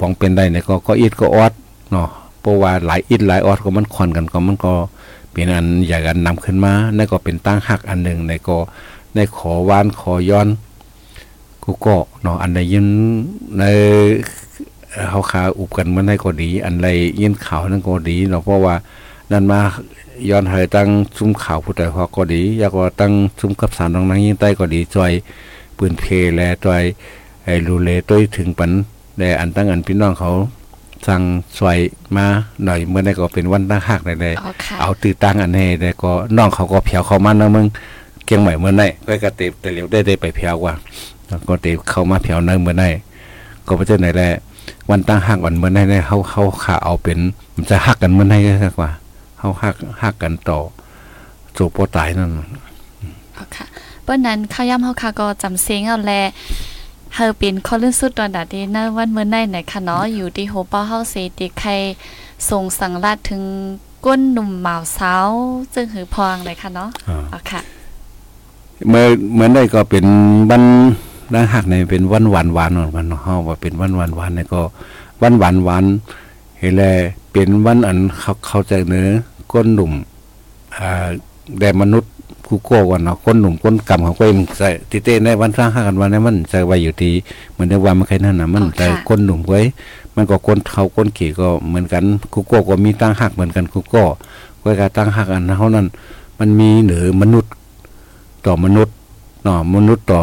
[SPEAKER 2] ป้องเป็นได้เนี่ยก็ก็อิดก็ออดเนาะเพราะว่าหลายอิดหลายออดก็มันคอนกันก็มันก็เป็นอันอยากกันนำขึ้นมานั่นก็เป็นตั้งหักอันหนึ่งในก็ในขอวานขอย้อนกูก็เนาะอันใดยินใน เขาคาอุบกันมันให้ก็ดี อันไรยินข่าวนั่นก็ดีเนาะเพราะว่านั่นมาย้อนให้ตั้งซุ้มข่าวผู้ใดฮอกก็ดี อยากว่าตั้งซุ้มกับสารน้องนางยิ่งใต้ก็ดีจอยปืนเพแลจอยไอ้รูเลต้วยถึงปันแต่อันตั้งอันพี่น้องเขาสั่งสวยมาหน่อยเมื่อได้ก็เป็นวันตั้งหักได้เลย
[SPEAKER 1] อ๋อค่ะ
[SPEAKER 2] เอาตือตั้งอันให้ได้ก็น้องเขาก็เพียวเข้ามานะมึงเกียงใหม่เมื่อไหร่ก็กระเตบแต่เหลียวได้ได้ไปเพียวกว่าแล้วก็เตบเข้ามาเพียวเนิ่เมื่อไหร่ก็เพราะฉะนั้นแหละ วันตั้งหักวันเมื่อไหร่เขาเขาขาเอาเป็น มันจะหักกันเมื่อไหร่ก็กว่าเขาหักหักกันต่อจูบโปตายนั่น
[SPEAKER 1] อ๋อค่ะเปิ้นนั้นข้าวย่ำเฮาค่ะก็จำเสียงเอาแลเฮาเป็นคอลื่นสุดตอนดาดีนะวันเมื่อไหร่ไหนค่ะเนาะอยู่ที่โฮป้าเฮาเสติใครส่งสังราชถึงก้นหนุ่มหมาวสาวจึงหือพองเลยค่ะเนาะ
[SPEAKER 2] อ่า
[SPEAKER 1] อ๋อค่ะ
[SPEAKER 2] เมื่อเมื่อได้ก็เป็นวัน ตั้งหักในเป็นวันหวานหวานของมันเฮาว่าเป็นวันหวานหวานในก็วันหวานหวานเฮแลเป็นเป็นวันอันเขาเข้าใจเนื้อก้นหนุ่มอ่าแดมนุษย์กูโก้วันเนาะก้นหนุ่มก้นกำของตัวเองใส่ติเต้ในวันสร้างห้ากันวันนี้มันจะไว้อยู่ที่เหมือนในวันมันใครนั่นน่ะมันแต่ก้นหนุ่มไว้มันก็ก้นเขาก้นขี่ก็เหมือนกันกูโก้ก็มีตั้งหักเหมือนกันกูโก้ไว้การตั้งหักอันเท่านั้น มันมีเหนือมนุษย์ ต่อมนุษย์เนาะมนุษย์ต่อ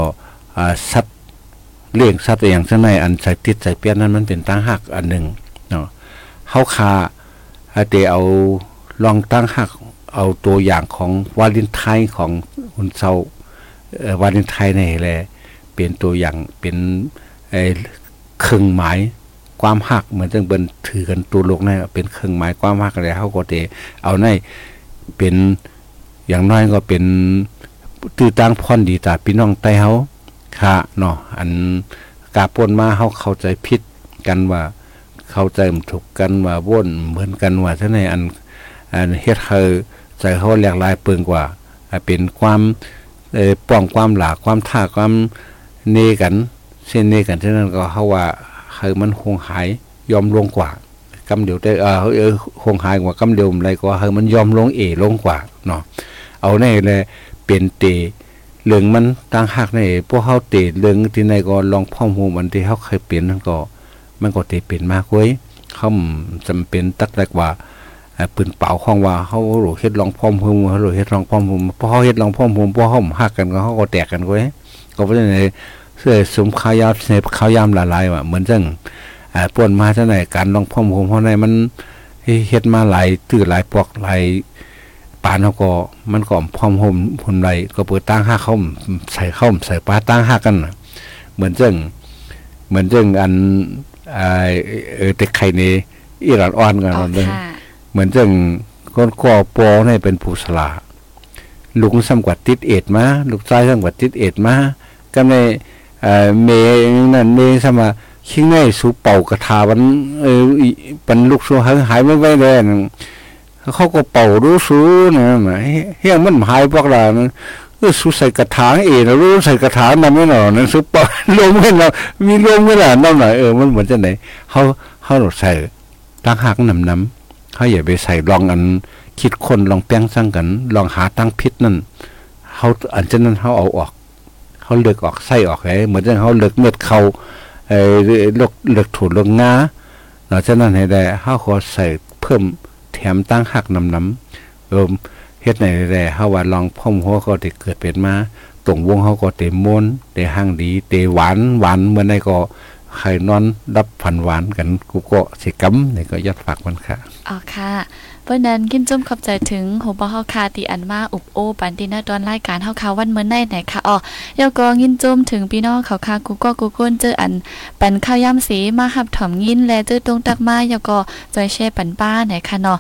[SPEAKER 2] อ่าสัตว์เลี้ยงสัตว์อย่างเช่นในอันใส่ติดใส่เปี้ยนนั้นมันเป็นตั้งหักอันหนึ่งเนาะเฮาคาอาเตเอาลองตั้งหักเอาตัวอย่างของวาเลนไทน์ของคุณเซาวาเลนไทน์นี่แหละเป็นตัวอย่างเป็นไอ้เครื่องหมายความหักเหมือนจังเบิ่นถือกันตัวโลกนี่เป็นเครื่องหมายความหักแล้วเฮาก็เตเอาในเป็นอย่างน้อยก็เป็นตื้อตั้งพรดีตาพี่น้องใต้เฮา ค่ะเนาะอันกาป่นมาเฮาเข้าใจผิดกันว่า เข้าใจถูกกันว่าว่นเหมือนกันว่าท่านในอันอันเฮ็ดให้ใจเขาแหลกหลายเปิงกว่าเป็นความเอ่อป้องความหลากความท่าความเนกันเส้นเนกันฉะนั้นก็เฮาว่าให้มันคงหายยอมลงกว่ากำเดียวได้เออเออคงหายกว่ากำเดียวอะไรก็ให้มันยอมลงเอลงกว่าเนาะเอาแน่เลยเป็นเต เรื่องมันต่างหากในพวกเฮาเตะเรื่องที่ไหนก็ลองพ่อมหูมันที่เฮาเคยเป็นนั่นก็ มันก็เตะเป็นมากเว้ยเขาจำเป็นตักแรกว่าเอ่อปืนเป่าข้องว่าเขาโหลเฮ็ดลองพร้อมหุมเขาโหลเฮ็ดลองพร้อมหุมพอเขาเฮ็ดลองพร้อมหุมพอเขาหักกันก็เขาก็แตกกันเว้ยก็เพราะฉะนั้นเสื้อสมข้าวยามเสพข้าวยามละลายว่ะเหมือนจังอ่าป่วนมาจังไหนการลองพร้อมหุมเพราะในมันเฮ็ดมาหลายตื้อหลายปอกหลาย ปานเขาก็มันก็พร้อมหุมหุมไรก็เปิดตั้งห้าเขาใส่เข้าใส่ปลาตั้งห้ากันน่ะเหมือนจังเหมือนจังอันอ่าเออแต่ไข่นี่อีหลานอ่อนกัน
[SPEAKER 1] อ๋อ
[SPEAKER 2] เลย
[SPEAKER 1] ค่ะ
[SPEAKER 2] เหมือนจังคนก่อปอนี่เป็นผู้สลาลุงสำกว่าติดเอ็ดมาลูกชายสำกว่าติดเอ็ดมาก็ในเอ่อเมนั่นเมสมาคิงในสูเป่ากระทามันเอออีปันลูกสูหายหายไม่ไว้เลยนั่น เขาก็เป่ารู้สูนะมาเฮี้ยงมันหายพวกเรานะเออสุใส่กระถางเองนะรู้ใส่กระถางนั่นไม่หนอนะซุปเปอร์ลงไม่เรามีลงไม่ล่ะนั่นหน่อยเออมันเหมือนจะไหนเขาเขาหลดใส่ตั้งหักน้ำน้ำเขาอย่าไปใส่ลองอัน คิดคนลองแป้งสั่งกัน ลองหาตั้งพิษนั่นเขาอันเช่นนั้นเขาเอาออกเขาเลือกออกไส้ออกไอ้เหมือนที่เขาเลือกเม็ดเขาเออเลือกเลือกถูดเลือกงาหลังจากนั้นให้ได้เขาขอใส่เพิ่ม แถมตั้งหักน้ำน้ำเออเฮ็ดไหนแร่เฮาว่าลองพ่อมหัวก็ได้เกิดเป็นมาตรงวงเฮาก็เต็มมนได้ห่างดีเตหวานหวานเมื่อใดก็ใครนอนรับผันหวานกันกูก็สิกำนี่ก็ยัดฝากมันค่ะ
[SPEAKER 1] อ๋อค่ะ เพราะนั้นกินจุ่มขอบใจถึงโหบ่เฮาคาติอันมาอุบโอปันตินาตอนรายการเฮาคาวันเมื่อไหนไหนค่ะอ๋อยาวก็ยินจุ่มถึงพี่น้องเขาคากูก็กูก้นเจออันปันข้าวยำสีมาหับถ่อมยินและเจอตรงตักมายก็จอยแช่ปันป้าไหนค่ะเนาะ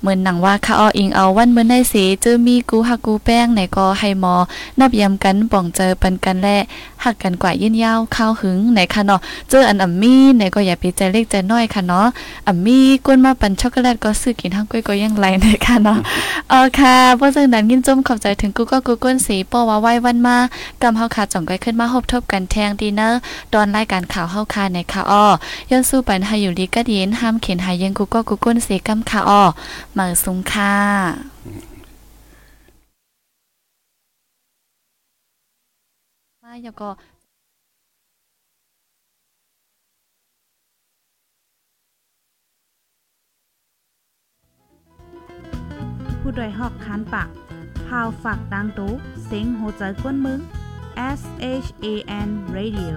[SPEAKER 1] เหมือนหนังว่าค่ะอ๋ออิงเอาวันเมื่อไหนสีเจอมีกูหักกูแป้งไหนก็ให้หมอ นับยำกันป่องเจอปันกันและหักกันกว่ายินยาวข้าวหึงไหนค่ะเนาะเจออันอัมมี่ไหนก็อย่าไปใจเล็กใจน้อยค่ะเนาะอัมมี่กวนมาปั่นช็อกโกแลตก็ซื้อกินทั้งกล้วยก็ยังไรนะคะเนาะเออค่ะเพราะฉะนั้นยินจมขอบใจถึงกูก็กูก้นสีป้อว่าไว้วันมากำเฮาขาจ่องก้อยขึ้นมาพบทบกันแทงดีเนอร์ตอนรายการข่าวเฮาคาในค่ะอ้อย้อนสู้ปันหาอยู่ดีก็ดีนห้ามเขียนหายังกูก็กูก้นสีกำค่ะอ้อเมาสุงค่ะมาอย่าก็
[SPEAKER 3] ผู้ดยหอกคานปากพาวฝากดังตู้เซ็งโหใจกวนมึง S H A N Radio